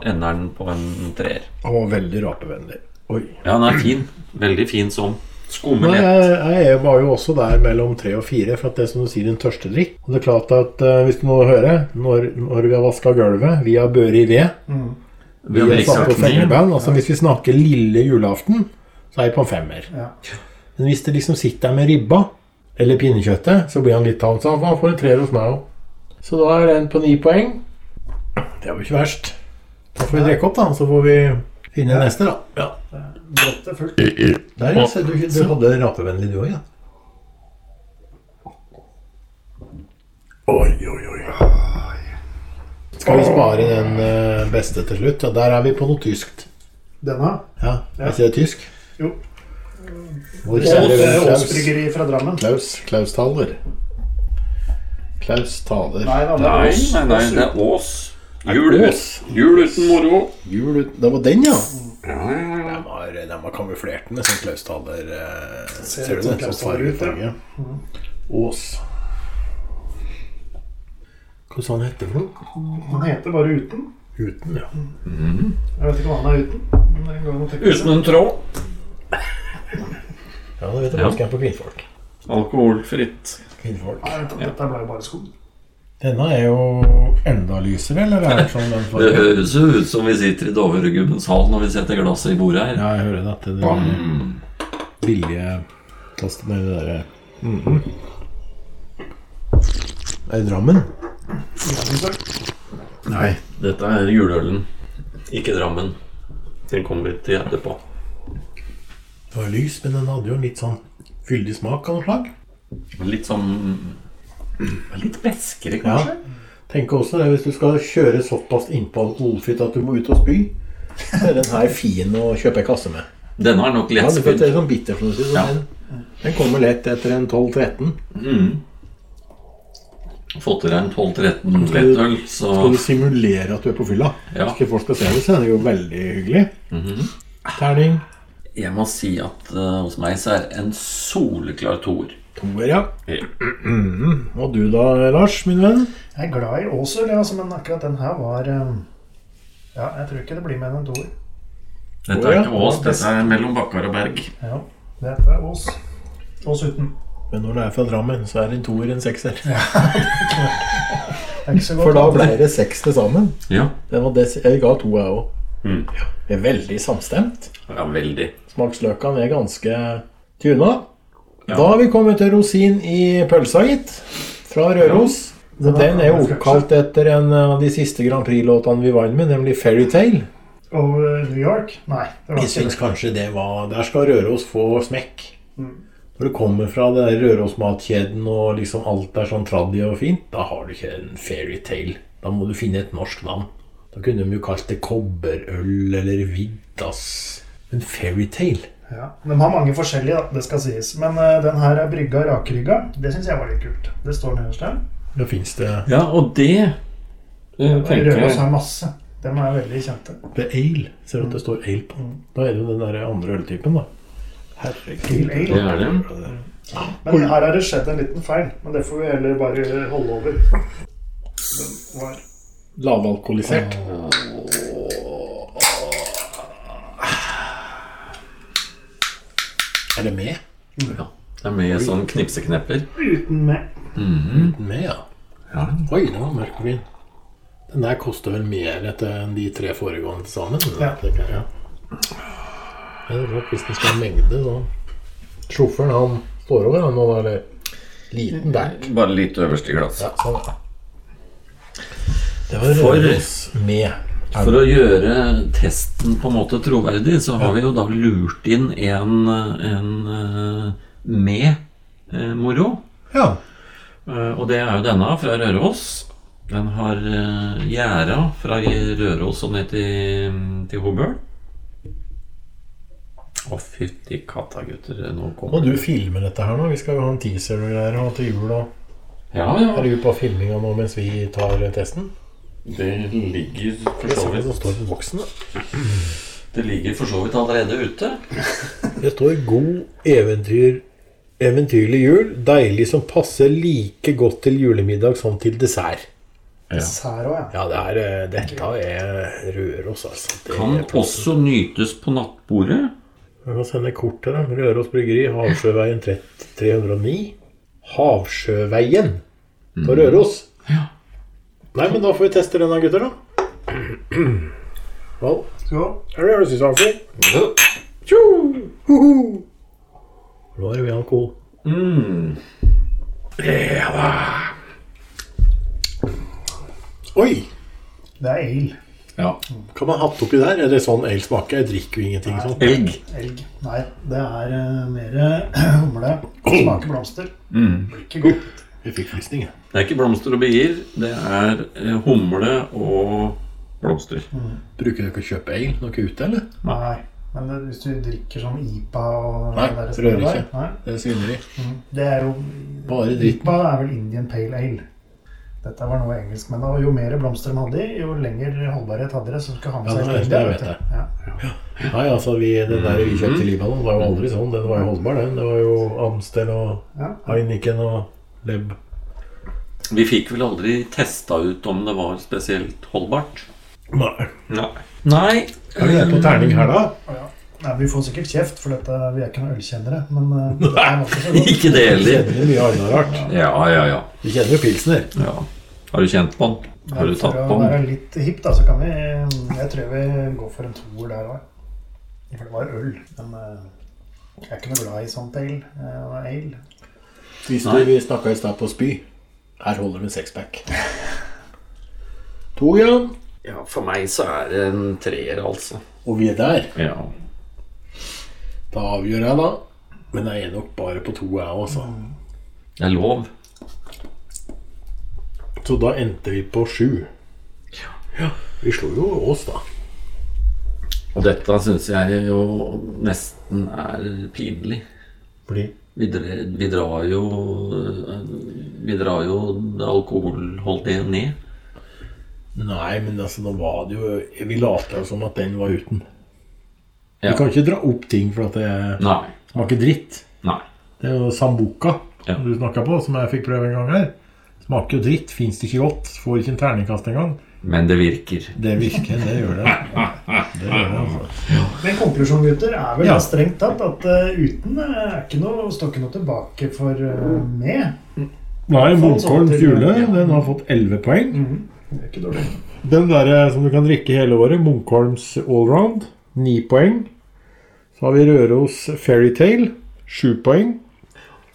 ender den på en treer. Han var veldig rapevennlig. Oi. Ja, den er fin. Veldig fin som. Skummer Nei, lett. jeg, jeg var jo også der mellom tre og fire, for at det er som du sier, en tørstedrikk. Og det er klart at uh, hvis du nå hører, når, når vi har vaska gulvet via Børi ved, Vi vi har har satt på sagt altså altså hvis vi snakker lille julaften, så er jeg på en femmer. Ja. Men hvis det liksom sitter der med ribba, eller pinnekjøttet, så blir han litt tamt. Så han får en treer hos meg òg. Så da er den på ni poeng. Det er jo ikke verst. Da får vi drikke opp, da, så får vi finne neste, da. Ja. Brettet er fullt. Der, ja. Du, du hadde rapevennlig du òg, ja. Oi, oi, oi. Skal vi spare den eh, beste til slutt? Ja, der er vi på noe tyskt. Denne? Ja, Er ikke det tysk? Jo. Det er Ås Klaus? bryggeri fra Drammen. Klaus, Klaus taler. Klaus taler. Nei da, det er Nei, nei, nei, det er Ås. Jul, jul uten moro. Jul uten, Det var den, ja. Ja, ja, ja. Den var, den var kamuflert med sånn Klaus taler. eh, Ser du som det? Sånn fargefarge. Ås. Hva sa han hette for noe? Han heter bare Uten. Uten, ja. Jeg vet ikke hva han er uten. Uten en tråd. Ja, det vet du Ja. hva skal jeg på kvinnfolk. Alkoholfritt. kvinnfolk. Ja, vent, dette ble jo bare sko. Denne er jo enda lysere, eller er det sånn den Det høres jo ut som vi sitter i Dovregubbens hall når vi setter glasset i bordet her. Ja, jeg hører det. Det den billige plasten i det derre Mhm. Er det Drammen? Nei. Dette er juleølen, ikke Drammen. Den kommer til etterpå. Det var lys, men den hadde jo en litt sånn fyldig smak av noe slag. Litt sånn Litt beskere, Ja. kanskje? Tenk også det, hvis du skal kjøre såpass innpå alkoholfritt at du må ut og spy, så er den her fin å kjøpe en kasse med. Den har nok lett spydd. Ja, sånn bitter, du Ja. Den, den kommer lett etter en 12-13. Mm. Fått i deg en 12-13 lettøl, så Skal du simulere at du er på fylla? Ja. Hvis ikke folk skal se det, så er det jo veldig hyggelig. Terning. Jeg må si at uh, hos meg så er en soleklar toer. Toer, ja. Ja. Og du da, Lars, min venn? Jeg er glad i Åsøl, ja, altså, men akkurat den her var eh, Ja, jeg tror ikke det blir mer enn en toer. Dette er ikke Ås, dette er mellom Bakkar og Berg. Ja, dette er Ås. Ås uten. Men når det er fra Drammen, så er det en toer en sekser. Ja, godt. For da ble det seks til sammen. Ja. Det var det, jeg ga to, jeg òg. Mm. Det er veldig samstemt. ja, veldig. Smaksløkene er ganske tuna. Ja. Da har vi kommet til rosin i pølsa, gitt. Fra Røros. Ja. Den er jo oppkalt etter en av de siste Grand Prix-låtene vi vant med, nemlig Fairytale. Og eh, New York? Nei. det var Jeg ikke syns det. kanskje det var Der skal Røros få smekk. Mm. Når du kommer fra det der Røros-matkjeden og liksom alt er sånn traddy og fint, da har du ikke en fairytale. Da må du finne et norsk navn. Da kunne de jo kalt det kobberøl eller Viddas. Men fairytale Ja. De har mange forskjellige, da, det skal sies. Men uh, den her er brygga rakrygga. Det syns jeg var litt kult. Det står nederst der. Da fins det Ja, og det eh, tenker Røros jeg har masse. De er veldig kjente. Det er ale. Ser du at det står ale på? den? Da er det jo den der andre øltypen, da. Herregud. Det er det. Men her har det skjedd en liten feil. Men det får vi heller bare holde over. Den var Lavalkoholisert. Er det med? Ja. Det er med sånn knipseknepper. uten med. Med, ja. Ja. Oi, den var mørk og fin. Den der koster vel mer etter enn de tre foregående sammen? Ja. ja. Det er klart, Hvis den skal ha mengde, så Sjåføren han står over, han nå, eller? Liten back. Bare litt øverst i glasset. Ja, sånn. Det var Røros med. For å gjøre testen på en måte troverdig, så har vi jo da lurt inn en, en eh, med eh, moro. Ja. Eh, Og det er jo denne fra Røros. Den har gjerda fra Røros og ned til, til Hobøl. Å, fytti katta, gutter. Nå Må kommer du filme dette her nå? Vi skal jo ha en teaser og greier og til jul. og Ja, ja. Er du på filminga nå mens vi tar testen? Det ligger for så vidt det står på boksen. da. Det ligger for så vidt allerede ute. Det står 'God eventyr, eventyrlig jul'. Deilig som passer like godt til julemiddag som til dessert. Dessert òg, ja. Ja, det er, eh, dette er Røros, altså. Det Kan også nytes på nattbordet. Jeg kan sende kort til dem. Røros Bryggeri, Havsjøveien 309. Havsjøveien på Røros. Ja. Nei, men da får vi teste denne, gutter, da. Vel, Skål. er det ølsesvaker? Tjo! Hoho! Nå er det mye alkohol. Mm. Ja da. Oi! Det er ale. Ja. Kan man hatt oppi der? Er det sånn ale smaker? Jeg drikker jo ingenting sånn. Elg. Elg. Nei, det er uh, mer humle. Smaker blomster. Mm. Blir ikke godt. Jeg fikk frysning, jeg. Det er ikke blomster og bier. Det er eh, humle og blomster. Bruker dere ikke å kjøpe ale er ute, eller? Nei. Men det, hvis du drikker sånn IPA og Nei, det der rører ikke. Nei. Det er i. Mm. Det er jo Bare dritten. IPA er vel Indian Pale Ale. Dette var noe engelsk, men da, jo mer blomster de hadde jo lengre holdbarhet hadde det. Så skal ha med Ja, seg det- hele det vet jeg. Ja. Nei, altså, vi, den der vi kjøpte i Libanon var jo aldri sånn. Den var jo holdbar, den. Det var jo Amstel og Ja. Heineken og Leb. Vi fikk vel aldri testa ut om det var spesielt holdbart. Nei. Nei. Nei. Er vi på terning her, da? Ja. Nei, Vi får sikkert kjeft, for dette, vi er ikke noen ølkjennere. Men eh, det er ikke det heller. Det Vi kjenner mye annet rart. Ja, ja, ja. Vi kjenner jo pilsner. ja. Har du kjent på den? Har du tatt For på å være den? litt hipp, da, så kan vi Jeg tror vi går for en toer der òg. For det var øl. Men eh, jeg er ikke noe glad i sånt ale. eh, og ale. Hvis du, vi snakka i stad på spy. Her holder det en sexpack. To, Jan. Ja, for meg så er det en treer, altså. Og vi er der. Ja. Da avgjør jeg, da. Men jeg er nok bare på to, jeg også. Det er lov. Så da endte vi på sju. Ja. Vi slo jo Ås, da. Og dette syns jeg jo nesten er pinlig. Fordi Vi, vi drar jo Vi drar jo alkoholholdige ned. Nei, men altså, nå var det jo Vi later jo som at den var uten. Ja. Vi kan ikke dra opp ting for at det Nei. smaker dritt. Nei. Det er jo Sambuca Ja. du snakka på, som jeg fikk prøve en gang her. Smaker jo dritt. Fins det ikke godt. Får ikke en terningkast engang. Men det virker. Det virker, det gjør det. Det gjør det, altså. Men konklusjonen, gutter, er vel Ja. strengt tatt at uh, uten eh, er ikke noe, står ikke noe tilbake for uh, med. Nei, Fall Munkholm sånn Fjule, ja. den har fått 11 poeng. Det er ikke dårlig. Den der eh, som du kan drikke hele året, Munkholms Allround, 9 poeng. Så har vi Røros Fairytale, 7 poeng.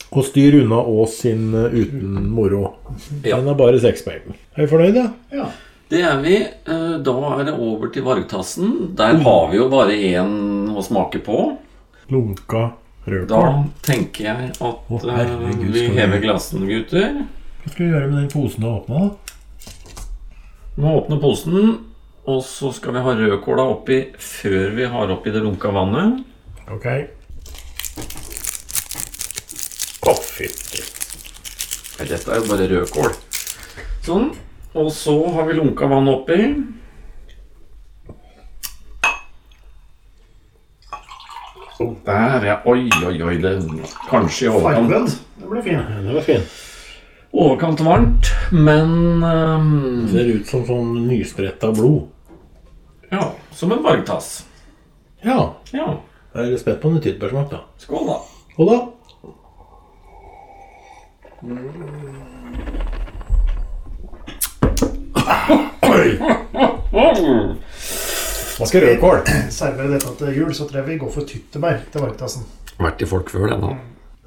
Og Styr unna Ås sin eh, uten moro. Den har bare 6 poeng. Er vi fornøyde? Ja. Det er vi. Eh, Da er det over til Vargtassen. Der har vi jo bare én å smake på. Lunka rødkål. Da tenker jeg at Å, eh, herregud, vi skal vi- hever glassene, gutter. Hva skal vi gjøre med den posen du har åpna, da? Vi må åpne posen, og så skal vi ha rødkåla oppi før vi har oppi det lunka vannet. Ok. Å, fytti. Nei, Dette er jo bare rødkål. Sånn. Og så har vi lunka vann oppi. Der, ja. Oi, oi, oi. Det kanskje i overkant, den ble fin. Ja, Det ble fin. overkant varmt, men ehm, Ser ut som sånn nyspretta blod. Ja, som en vargtass. Ja. Ja. Jeg er spent på en tyttebærsmak, da. Skål, da. Skål, da? Smaker rødkål. Serverer dette til jul, så tror jeg vi går for tyttebær til varmtassen. Vært i folk før, den, da.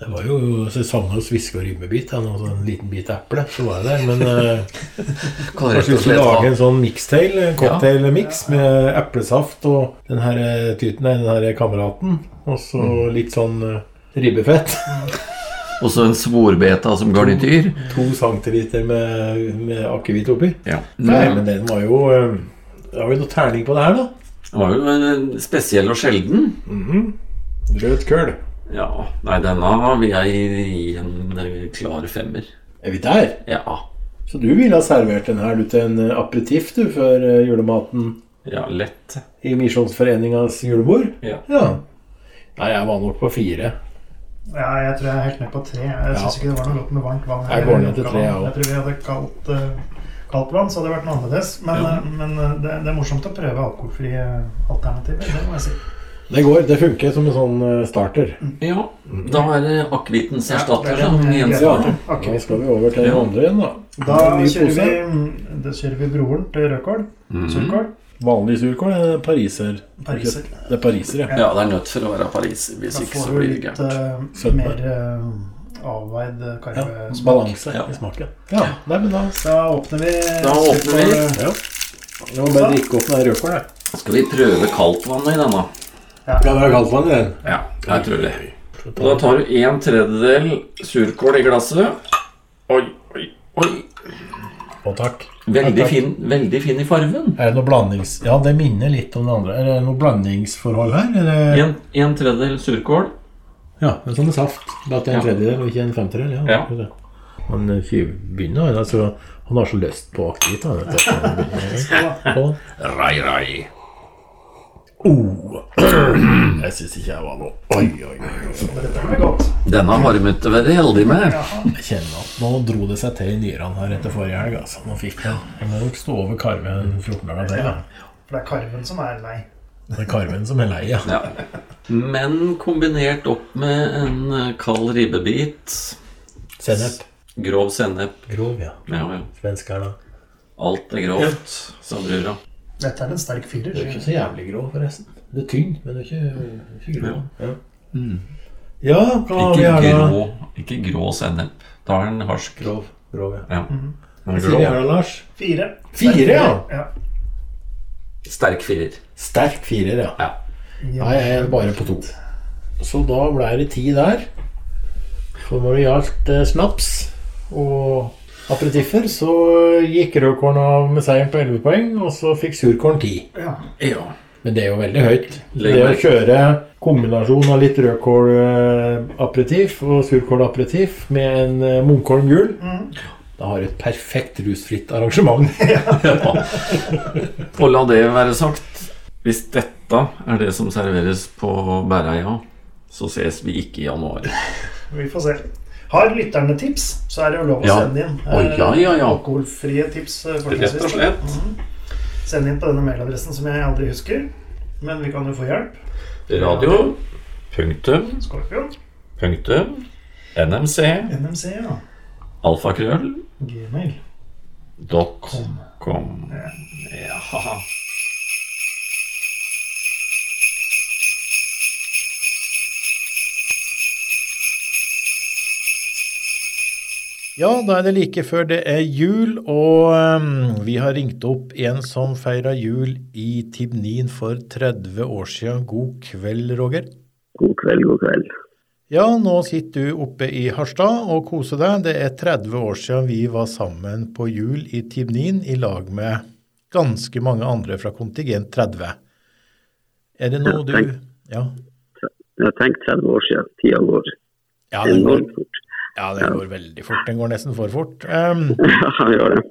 Det var jo sesong hos Viske og ribbebit. Han en liten bit eple, så var jeg der. Men eh, Kan kanskje vi skulle lage en sånn mixtail, en cocktailmix med eplesaft og den her eh, tyten, den her kameraten. Og så Mm. litt sånn eh, ribbefett. Og så en svorbeta som garnityr. To centiliter med, med akevitt oppi. Ja. Nei, men den var jo eh, Har vi noe terning på det her, da? Den var jo eh, spesiell og sjelden. Rødt køl. Ja, nei, denne vil jeg gi en eh, klar femmer. Er vi der? Ja. Så du ville ha servert den her du, til en eh, aperitiff du, før eh, julematen Ja, lett. i Misjonsforeningas julebord? Ja. ja. Nei, jeg var nok på fire. Ja, jeg tror jeg er helt ned på tre. Jeg syns ikke det var noe godt med varmt vann. Jeg går ned til tre, jeg. Jeg tror vi hadde kaldt, eh, kaldt vann, så hadde det vært noe annerledes. Men, eh, men eh, det, det er morsomt å prøve alkoholfrie alternativer. Det må jeg si. Det går. Det funker som en sånn starter. Ja, da er det akevittens Ja, erstatter ja, som gjenstår. greit. Da skal vi over til den andre igjen, da. Da kjører vi, da kjører vi broren til rødkål. Mhm. Surkål. Vanlig surkål er pariser. Pariser. Det er pariser, ja. Ja, det er nødt for å være pariser. Hvis Da ikke så blir det gærent. du litt mer uh, avveid ja. karvesmak. Balanse Ja. i smaken. Ja, nei, men da Da åpner vi Da åpner vi. ja. Jeg må bare drikke opp den rødkålen, jeg. Skal vi prøve kaldtvann i denne? Ja, det være kaldt vann i den. Ja, jeg tror det. Og da tar du en tredjedel surkål i glasset. Oi, oi, oi. Og takk. Veldig fin, veldig fin i fargen. Er det noe blandings... Ja, det minner litt om det andre. Er det noe blandingsforhold her? Det... En, en tredjedel surkål. Ja, en sånn saft. Bare til en Ja. tredjedel og ikke en femtedel. Ja. Ja. Han eh, begynner, altså, han har så lyst på akevitt. at. Rai, rai. Oh. Jeg syns ikke jeg var noe Oi, oi, oi. Denne har vi ikke være heldig med. Jeg kjenner at nå dro det seg til i nyrene her etter forrige helg. Altså. Nå fikk jeg, jeg må nok stå over karven 14 dager til. Ja. For det er karven som er lei. Det er karven som er lei, ja. Ja. Men kombinert opp med en eh, kald ribbebit, Sennep. grov sennep Grov, ja. Ja, ja. Svensker, da. Alt er grovt, sa brura. Dette er en sterk firer. Det er ikke så jævlig grå, forresten. Det er tynn, men det er ikke, ikke grå. Ja. ja, har vi Ikke grå, ikke grå sennep. Da er den harsk. Grov. Grov, ja. Ja. Mm -hmm. Sier da, Lars? Fire. Fire, ja. ja. Sterk firer. Sterk firer, ja. Ja. Nei, jeg er bare på to. Så da ble det ti der. For når det gjaldt eh, snaps og aperitiffer, så gikk rødkorn av med seieren på 11 poeng, og så fikk surkorn 10. Ja. Ja. Men det er jo veldig høyt. Legg Det å kjøre kombinasjon av litt rødkål-aperitif og surkål-aperitif med en eh, Munkholm gul, da har du et perfekt rusfritt arrangement. Og la det være sagt, hvis dette er det som serveres på Bæreia, så ses vi ikke i januar. Vi får se. Har lytterne tips, så er det jo lov å Ja. sende inn. Oh, ja, ja, ja. Alkoholfrie tips. eh, Rett og slett. Mhm. Send inn på denne mailadressen som jeg aldri husker. Men vi kan jo få hjelp. Radio, punktum, Skorpion. punktum, NMC, NMC, ja. alfakrøll, Gmail. dot com. Ja. Ja. Ja, da er det like før det er jul, og um, vi har ringt opp en som feira jul i Tibnin for 30 år siden. God kveld, Roger. God kveld, god kveld. Ja, nå sitter du oppe i Harstad og koser deg. Det er 30 år siden vi var sammen på jul i Tibnin i lag med ganske mange andre fra kontingent 30. Er det noe du. Ja, Jeg har tenkt 30 år siden. Tida går ja enormt fort. Ja, den går veldig fort. Den går nesten for fort. Um, Ja, den gjør det.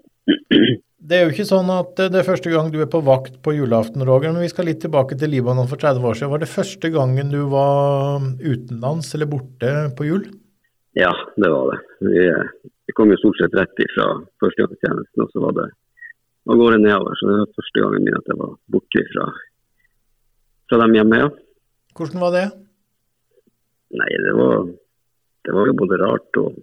Det er jo ikke sånn at det er første gang du er på vakt på julaften, Roger, men vi skal litt tilbake til Libanon for 30 år siden. Var det første gangen du var utenlands eller borte på jul? Ja, det var det. Vi, vi kom jo stort sett rett ifra førstegangstjenesten, og så var det av gårde nedover. Så det var første gangen min at jeg var borte fra, fra dem hjemme, ja. Hvordan var det? Nei, det var, det var jo både rart og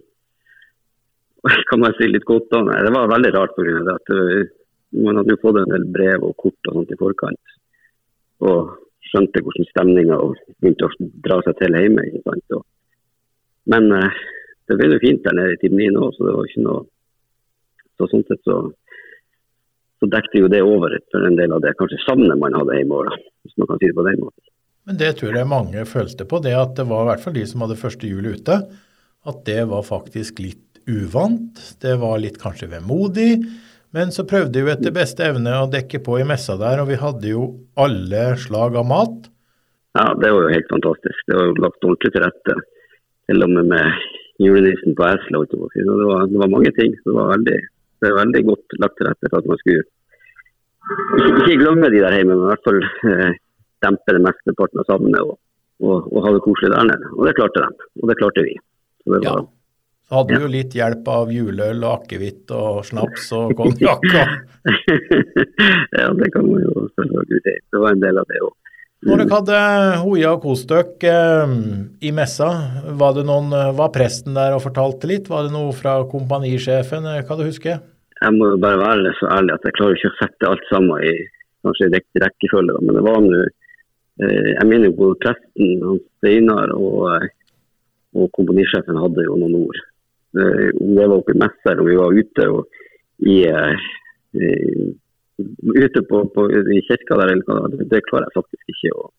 kan man si litt godt av. Nei, det var veldig rart det at øh, man hadde jo fått en del brev og kort og sånt i forkant. Og skjønte hvordan stemninga begynte å dra seg til hjemme. ikke sant? Og Men eh, det ble jo fint der nede i Timnin nå, så det var ikke noe Så sånn sett så, så dekte jo det over for en del av det kanskje savnet man hadde hjemme hvis man kan si det på den måten. Men det tror jeg mange følte på, det at det var i hvert fall de som hadde første jul ute, at det var faktisk litt uvant. Det var litt kanskje vemodig. Men så prøvde vi etter beste evne å dekke på i messa der, og vi hadde jo alle slag av mat. Ja, det var jo helt fantastisk. Det var jo lagt ordentlig til rette. Til og med med julenissen på. Så Det det var mange ting. Det var veldig, det var veldig godt lagt til rette for at man skulle ikke glemme de der hjemme, men i hvert fall eh, dempe mesteparten av savnet og, og, og ha det koselig der nede. Og det klarte de. Og det klarte vi. Så det var, Så hadde du jo litt hjelp av juleøl og akevitt og snaps og konjakk. ja, det kan man jo selvfølgelig si. Det var en del av det òg. Når dere hadde hoia og kost dere eh, i messa, var det noen, eh, var presten der og fortalte litt? Var det noe fra kompanisjefen, kan hva du husker? Jeg må jo bare være så ærlig at jeg klarer ikke å sette alt sammen i kanskje riktig rekkefølge. Men det var nå eh, Jeg mener jo både presten, Hans Steinar og, eh, og komponisjefen hadde jo noen ord. Eh, Om det var oppe i messa eller om vi var ute og i, eh, i ute på, på, i kirka der, det, klarer jeg faktisk ikke å,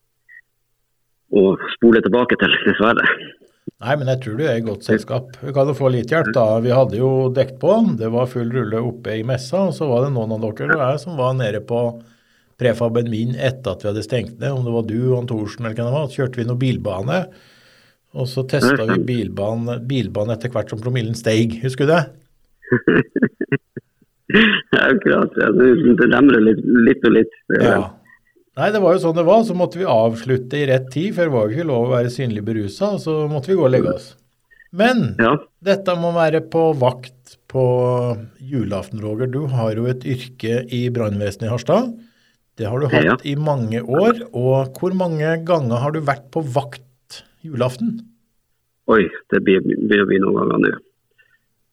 å spole tilbake til, dessverre. Nei, men jeg tror du er i godt selskap. Vi kan jo få litt hjelp, da. Vi hadde jo dekt på. Det var full rulle oppe i messa, og så var det noen av dere som var nede på prefaben min etter at vi hadde stengt ned. Om det var du og Thorsen eller hva det var, så kjørte vi noe bilbane. Og så testa vi bilbane, bilbane etter hvert som promillen steig. Husker du det? Akkurat. Ja, det, det demrer litt, litt og litt. Ja. Nei, det var jo sånn det var. Så måtte vi avslutte i rett tid, for det var jo ikke lov å være synlig berusa. Så måtte vi gå og legge oss. Men Ja. dette må være på vakt på julaften, Roger. Du har jo et yrke i brannvesenet i Harstad. Det har du hatt i mange år. Og hvor mange ganger har du vært på vakt julaften? Oi, det blir, blir å bli noen ganger nå.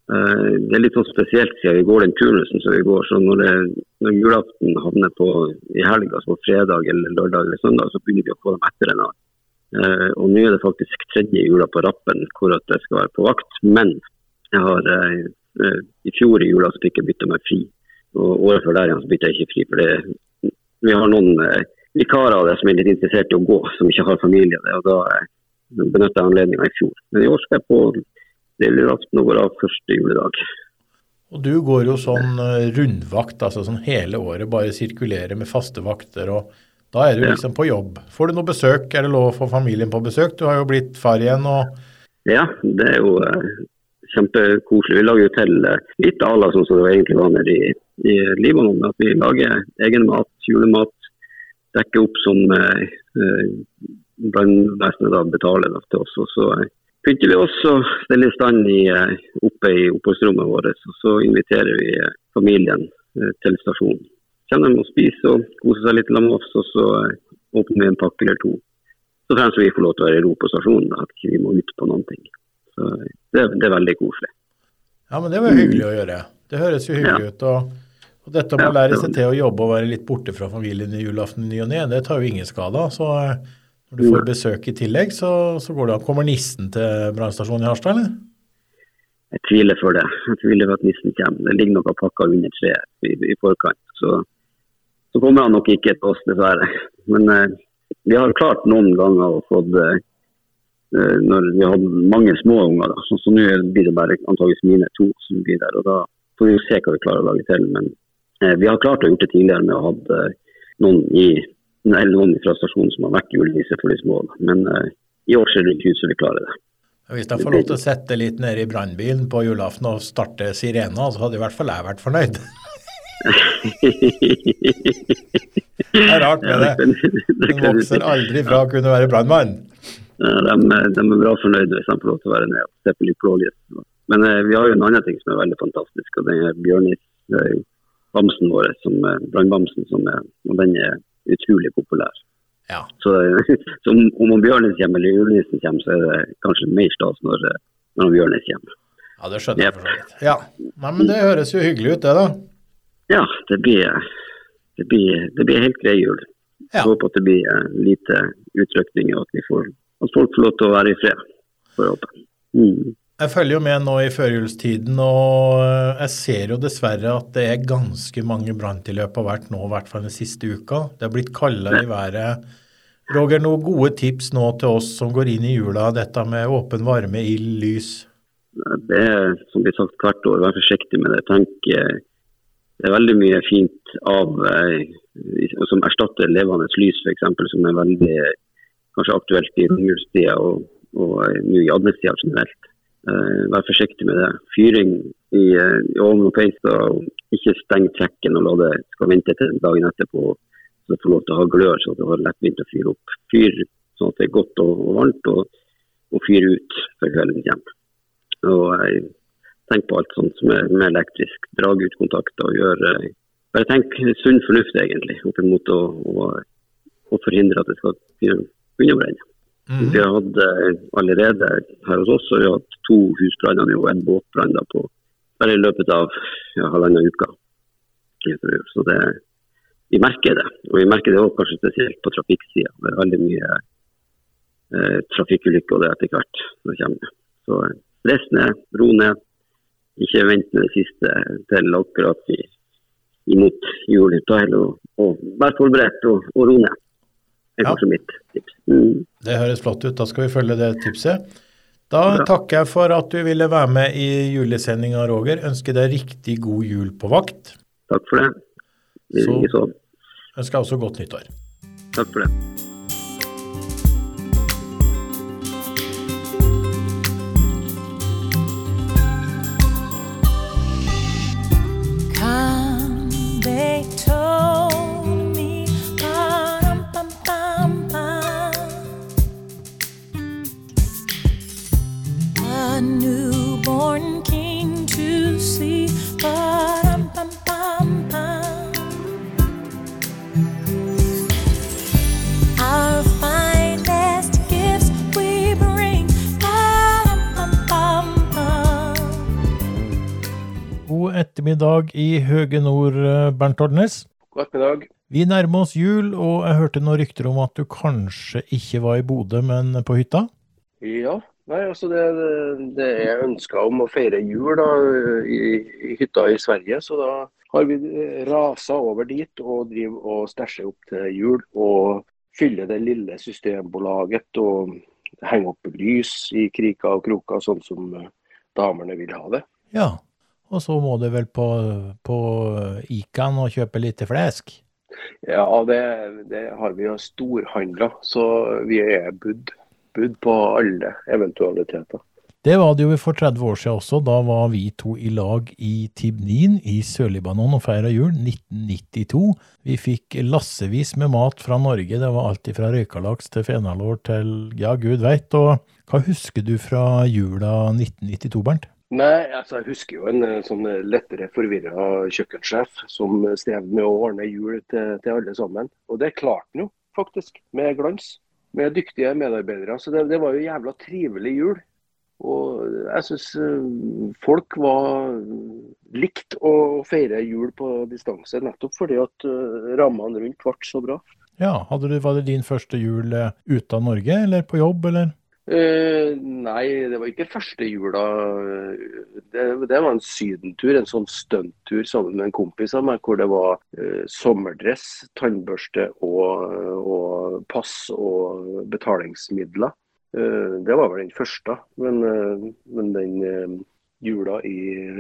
Eh, det er litt sånn spesielt siden vi går den turnusen som vi går. så Når, det, når julaften havner på i helga, altså på fredag eller lørdag eller søndag, så begynner vi å få dem etter en annen. Eh, og nå er det faktisk tredje jula på rappen hvor at jeg skal være på vakt. Men jeg har, eh, i fjor i jula så fikk jeg bytta meg fri. Og året før der igjen så bytta jeg ikke fri. for det, Vi har noen eh, vikarer av det som er litt interessert i å gå, som ikke har familie. Og da eh, benytta jeg anledninga i fjor. Men i år skal jeg på lille julaften og går av første juledag. Og du går jo sånn eh, rundvakt, altså sånn hele året, bare sirkulerer med faste vakter. og Da er du liksom på jobb. Får du noe besøk? Er det lov å få familien på besøk? Du har jo blitt far igjen og Ja, det er jo kjempekoselig. Vi lager jo til litt à la sånn som det egentlig var nede i, i Libanon. At vi lager egen mat, julemat. Dekker opp som eh, eh, brannvesenet betaler da, til oss. Og så eh, pynter vi oss og stiller i stand eh, oppe i oppholdsrommet vårt. Og så inviterer vi familien til stasjonen. Kommer de og spiser og koser seg litt sammen med oss, og så åpner vi en pakke eller to. Så fremst vi får lov til å være i ro på stasjonen, da, at ikke vi må ut på noen ting. Så det, det er veldig koselig. Ja, men det var hyggelig å gjøre. Det høres jo hyggelig ut. Og, og dette med å lære seg til å jobbe og være litt borte fra familien i julaften i ny og ne, det tar jo ingen skade av. Så eh, når du får besøk i tillegg, så, så går det an. Kommer nissen til brannstasjonen i Harstad, eller? Jeg tviler for det. Jeg tviler for at nissen kommer. Det ligger noen pakker under treet i, i forkant. Så, så kommer han nok ikke til oss, dessverre. Men eh, vi har klart noen ganger å få det eh, når vi har mange små unger. Da. Så, så nå blir det bare antageligvis mine to som blir der. og Da får vi se hva vi klarer å lage til. Men eh, vi har klart å gjort det tidligere med å ha eh, noen, i, noen fra stasjonen som har vært julenisse for de små. Men eh, i år ser det ikke ut som vi klarer det. Hvis jeg får lov til å sette litt ned i brannbilen på julaften og starte sirena, så hadde i hvert fall jeg vært fornøyd. Det er rart med det. Den vokser aldri fra å kunne være brannmann. De, de er bra fornøyde hvis de får lov til å være nede og se på litt blålys. Men eh, vi har jo en annen ting som er veldig fantastisk, og det er Bjørnis. Bamsen vår, som er brannbamsen, som er, og den er utrolig populær. Ja. Så, så om, om Bjørnis kommer eller julenissen kommer, så er det kanskje mer stas når, når Bjørnis kommer. Ja, det skjønner jeg for så vidt. Ja, Nei, men det høres jo hyggelig ut, det, da. Ja, det blir, det blir, det blir helt grei jul. Ja. Jeg håper at det blir eh, lite utrykninger, og at, vi får, at folk får lov til å være i fred. Får jeg håpe. Mm. Jeg følger jo med nå i førjulstiden, og eh, jeg ser jo dessverre at det er ganske mange branntilløp har vært nå, i hvert fall den siste uka. Det har blitt kaldere i været. Roger, noen gode tips nå til oss som går inn i jula, dette med åpen varme, ild, lys? Det er som blir sagt hvert år, vær forsiktig med det. Tenk, eh, det er veldig mye fint av eh, som erstatter levende lys, f.eks., som er veldig kanskje aktuelt i romjulstida og, og nå i adventstida generelt. Eh, vær forsiktig med det. Fyring i, eh, i ovnen og peis, og ikke steng trekken og la det skal vente til dagen etterpå så det får lov til å ha glør, så det har lettvint å fyre opp. Fyr sånn at det er godt og, og varmt, og, og fyr ut før kvelden kommer. Og eh, Tenk på alt sånt som er med elektrisk. Drag ut kontakter og gjør Bare tenk sunn fornuft, egentlig, opp imot å, å, å forhindre at det skal begynne å brenne. Mhm. Vi har eh, allerede her hos oss har vi hatt to husbranner og en båtbrann bare i løpet av ja, halvannen uke. Så det, vi merker det. Og vi merker det også kanskje spesielt på trafikksida. Det er veldig mye eh, trafikkulykker og det etter hvert Når det kommer. Så eh, stress ned, ro ned. Ikke vent med det siste til akkurat i, imot jul. Og, og Vær forberedt og, og ro ned. Det er Ja. kanskje mitt tips. Mm. Det høres flott ut, da skal vi følge det tipset. Da ja. takker jeg for at du ville være med i julesendinga, Roger. Ønsker deg riktig god jul på vakt. Takk for det. Vi Så-. Ønsker også godt nyttår. Takk for det. Ettermiddag i høge nord, eh, Bernt Ordnes. God ettermiddag. Vi nærmer oss jul, og jeg hørte noen rykter om at du kanskje ikke var i Bodø, men på hytta? Ja, nei, altså det, det er ønska om å feire jul da, i, i hytta i Sverige, så da har vi rasa over dit og driver og stæsjer opp til jul. Og fyller det lille systembolaget og henger opp lys i kriker og kroker, sånn som damene vil ha det. Ja. Og så må du vel på, på Ican og kjøpe litt flesk? Ja, det, det har vi jo storhandla, så vi er budd, budd på alle eventualiteter. Det var det jo for 30 år siden også. Da var vi to i lag i Tibnin i Sør-Libanon og feira jul, 1992. Vi fikk lassevis med mat fra Norge. Det var alt fra røykalaks til fenalår til ja, gud veit. Og hva husker du fra jula 1992, Bernt? Nei, altså jeg husker jo en eh, sånn lettere forvirra kjøkkensjef som strevde med å ordne jul til, til alle sammen. Og det klarte han jo, faktisk, med glans. Med dyktige medarbeidere. Så det, det var jo jævla trivelig jul. Og jeg syns folk var likt å feire jul på distanse, nettopp fordi at eh, rammene rundt ble så bra. Ja, du, Var det din første jul eh, ute av Norge, eller på jobb, eller? Eh, nei, det var ikke første jula. Det, det var en sydentur, en sånn stunttur sammen med en kompis av meg, hvor det var uh, sommerdress, tannbørste og, og pass og betalingsmidler. Eh, det var vel den første, men, men den jula i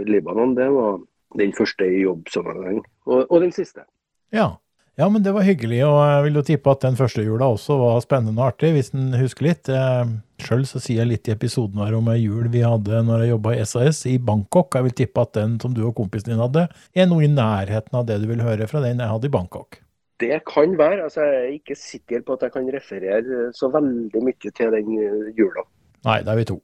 Libanon, det var den første i jobbsammenheng. Og, og den siste. Ja. Ja, men det var hyggelig, og jeg vil jo tippe at den første jula også var spennende og artig, hvis en husker litt. Eh, Sjøl så sier jeg litt i episoden her om ei jul vi hadde når jeg jobba i SAS i Bangkok. Jeg vil tippe at den som du og kompisen din hadde, er noe i nærheten av det du vil høre fra den jeg hadde i Bangkok. Det kan være. altså Jeg er ikke sikker på at jeg kan referere så veldig mye til den eh, jula. Nei, da er vi to.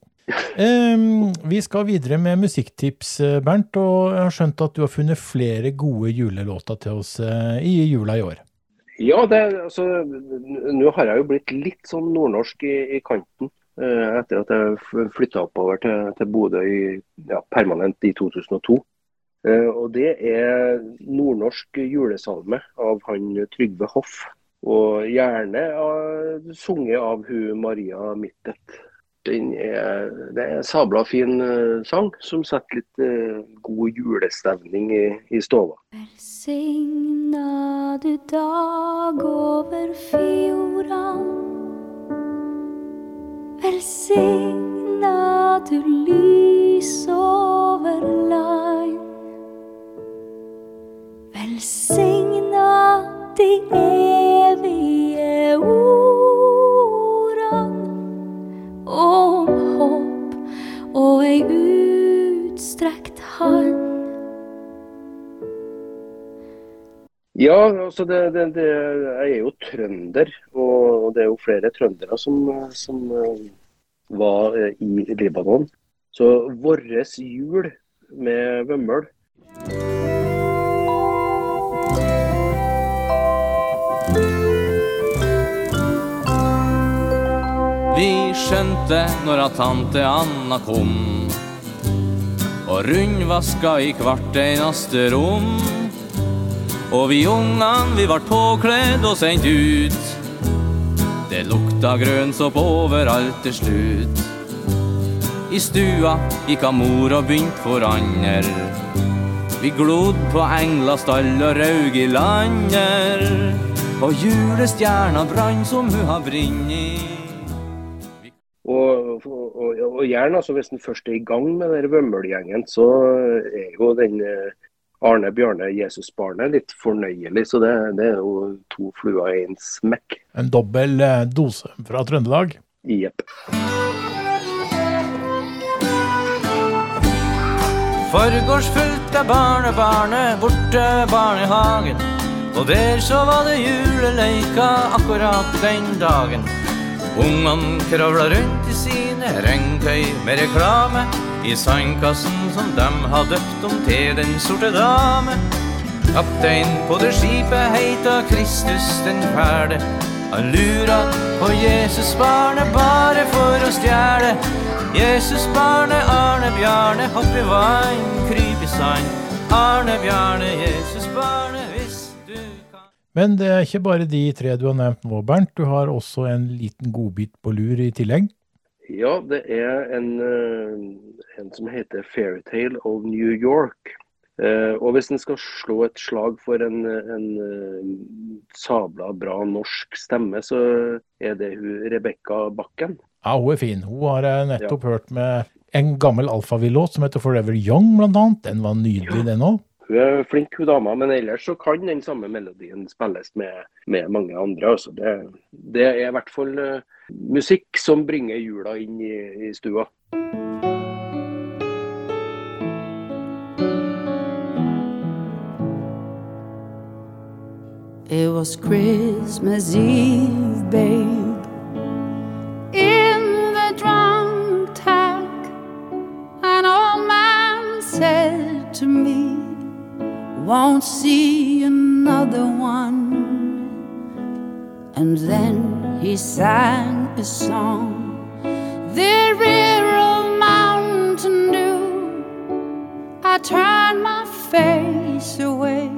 Em, vi skal videre med musikktips, eh, Bernt, og jeg har skjønt at du har funnet flere gode julelåter til oss eh, i jula i år. Ja, altså, nå har jeg jo blitt litt sånn nordnorsk i, i kanten. Uh, etter at jeg flytta oppover til, til Bodø ja, permanent i 2002. Uh, og det er nordnorsk julesalme av han Trygve Hoff. Og gjerne sunget av hun Maria Mittet. Den er, det er en sabla fin eh, sang som setter litt eh, god julestemning i, i stova. Velsigna du dag over fjordan. Velsigna du lys over land. Velsigna de evige ordan om håp og ei utstrekt hand. Ja, altså det, det, det, jeg er jo trønder, og det er jo flere trøndere som, som eh, var eh, i Libanon. Så vår jul med Vømmøl skjønte når at tante Anna kom. Og rundvaska i hvert eneste rom Og vi ungene vi vart påkledd og sendt ut. Det lukta grønnsopp overalt til slutt. I stua gikk mor og begynte forandre. Vi glod på englastall og raug i lander. Og julestjerna brann som hun har brinn i Og, og, og, og gjerne, altså hvis en først er i gang med den Vømmølgjengen, så er jo den eh, Arne Bjarne Jesusbarnet litt fornøyelig. Så det, det er jo to fluer i en smekk. En dobbel eh, dose fra Trøndelag. Jepp. Forgårs fulgte barnebarnet borte barnehagen. Og der så var det juleleika akkurat den dagen. Ungene kravla rundt i sine regntøy med reklame i sandkassen som dem har døpt om til Den sorte dame. Kaptein på det skipet heita Kristus den fæle. Han lura på Jesusbarnet bare for å stjele. Jesusbarnet Arne Bjarne, hopp i vann, kryp i sand. Arne Bjarne, Jesusbarnet, Men det er ikke bare de tre du har nevnt nå, Bernt. Du har også en liten godbit på lur i tillegg. Ja, det er en, eh, en som heter Fairytale of New York. Eh, og hvis en skal slå et slag for en, en eh, sabla bra norsk stemme, så er det hun Rebekka Bakken. Ja, hun er fin. Hun har jeg nettopp hørt med en gammel alfavill-låt som heter Forever Young, blant annet. Den var nydelig, den òg. Hun er flink, hun dama, men ellers så kan den samme melodien spilles med, med mange andre. Altså. Det, det er i hvert fall eh, musikk som bringer jula inn i, i stua. It was Christmas Eve, babe. Won't see another one. And then he sang a song, The rear of Mountain Dew. I turned my face away.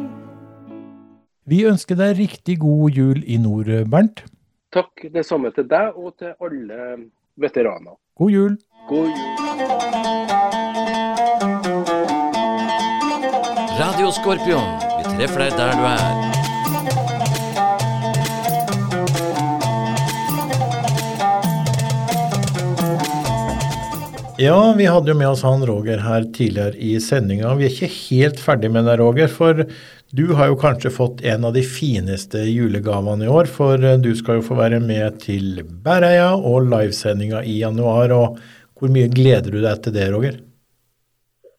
Vi ønsker deg riktig god jul i nord, Bernt. Takk det samme til deg og til alle veteraner. God jul. God jul. Radio Skorpion, vi treffer deg der du er. Ja, vi hadde jo med oss han Roger her tidligere i sendinga. Vi er ikke helt ferdig med deg, Roger. For du har jo kanskje fått en av de fineste julegavene i år. For du skal jo få være med til Bæreia og livesendinga i januar. Og hvor mye gleder du deg til det, Roger?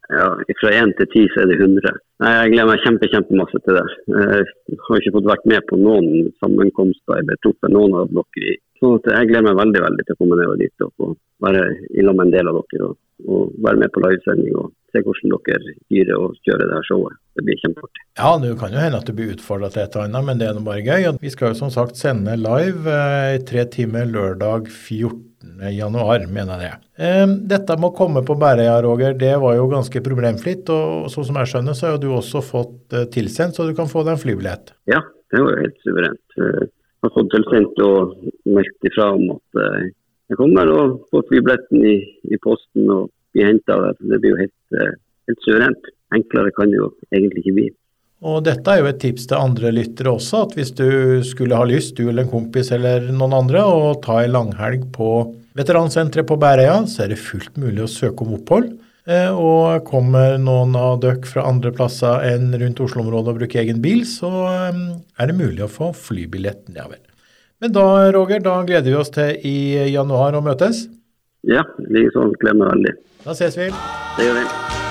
Ja, Fra én til ti så er det 100. Nei, Jeg gleder meg kjempe, kjempemasse til det. Jeg har ikke fått vært med på noen sammenkomster eller truffet noen av dere. Så at jeg gleder meg veldig veldig til å komme ned dit og få være i med en del av dere. Og, og være med på livesending og se hvordan dere styrer og kjører det her showet. Det blir kjempeartig. Ja, det kan jo hende at du blir utfordra til et og annet, men det er nå bare gøy. Vi skal jo som sagt sende live eh, i tre timer lørdag 14. januar, mener jeg. Eh, dette med å komme på Bæreia, Roger, det var jo ganske problemfritt. Og sånn som jeg skjønner, så er jo du også fått eh, tilsendt, så du kan få deg en flybillett. Ja, det var helt suverent. Jeg har fått tilsendt og meldt ifra om at eh, Jeg kommer og får flybilletten i, i posten og blir henta. Det blir jo helt, eh, helt suverent. Enklere kan det jo egentlig ikke bli. Og dette er jo et tips til andre lyttere også, at hvis du skulle ha lyst, du eller en kompis eller noen andre, å ta en langhelg på veteransenteret på Bæreia, så er det fullt mulig å søke om opphold. Eh, Og kommer noen av dere fra andre plasser enn rundt Oslo-området og bruker egen bil, så eh, er det mulig å få flybillett nedover. Men da, Roger, da gleder vi oss til i januar å møtes. Ja, likeså. Gleder meg veldig. Da ses vi. Det gjør vi.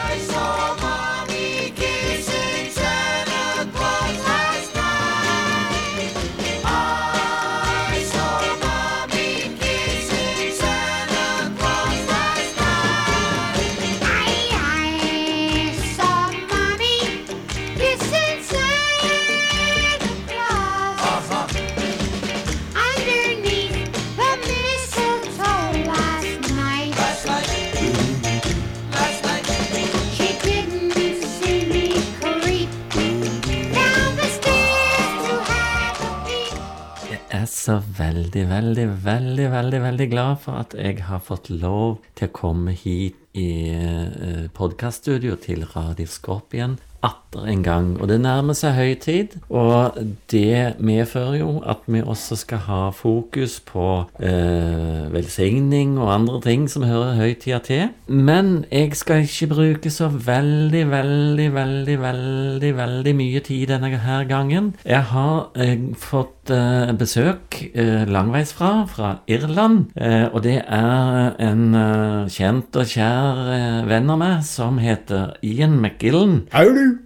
Så veldig, veldig, veldig, veldig veldig glad for at jeg har fått lov til å komme hit i eh, podkaststudio til Radio Skorpion atter en gang. Og det nærmer seg høytid, og det medfører jo at vi også skal ha fokus på eh, velsigning og andre ting som hører høytida til. Men jeg skal ikke bruke så veldig, veldig, veldig, veldig, veldig mye tid denne her gangen. Jeg har eh, fått eh, besøk eh, langveisfra, fra Irland. Eh, og det er en eh, kjent og kjær venn av meg som heter Ian McGillen.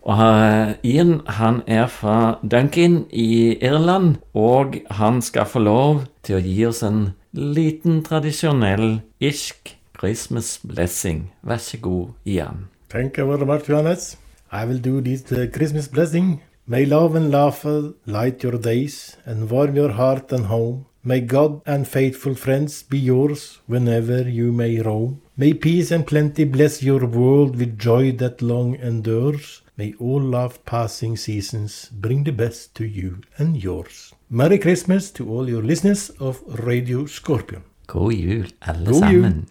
Og eh, Ian han er fra Duncan i Irland, og han skal få lov til å gi oss en liten tradisjonell irsk Christmas blessing. Vær så god, Ian. Thank you very much, Johannes. I will do this uh, Christmas blessing. May love and laughter light your days and warm your heart and home. May God and faithful friends be yours whenever you may roam. May peace and plenty bless your world with joy that long endures. May all love passing seasons bring the best to you and yours. Merry Christmas to all your listeners of Radio Scorpion. God jul, alle God jul. sammen.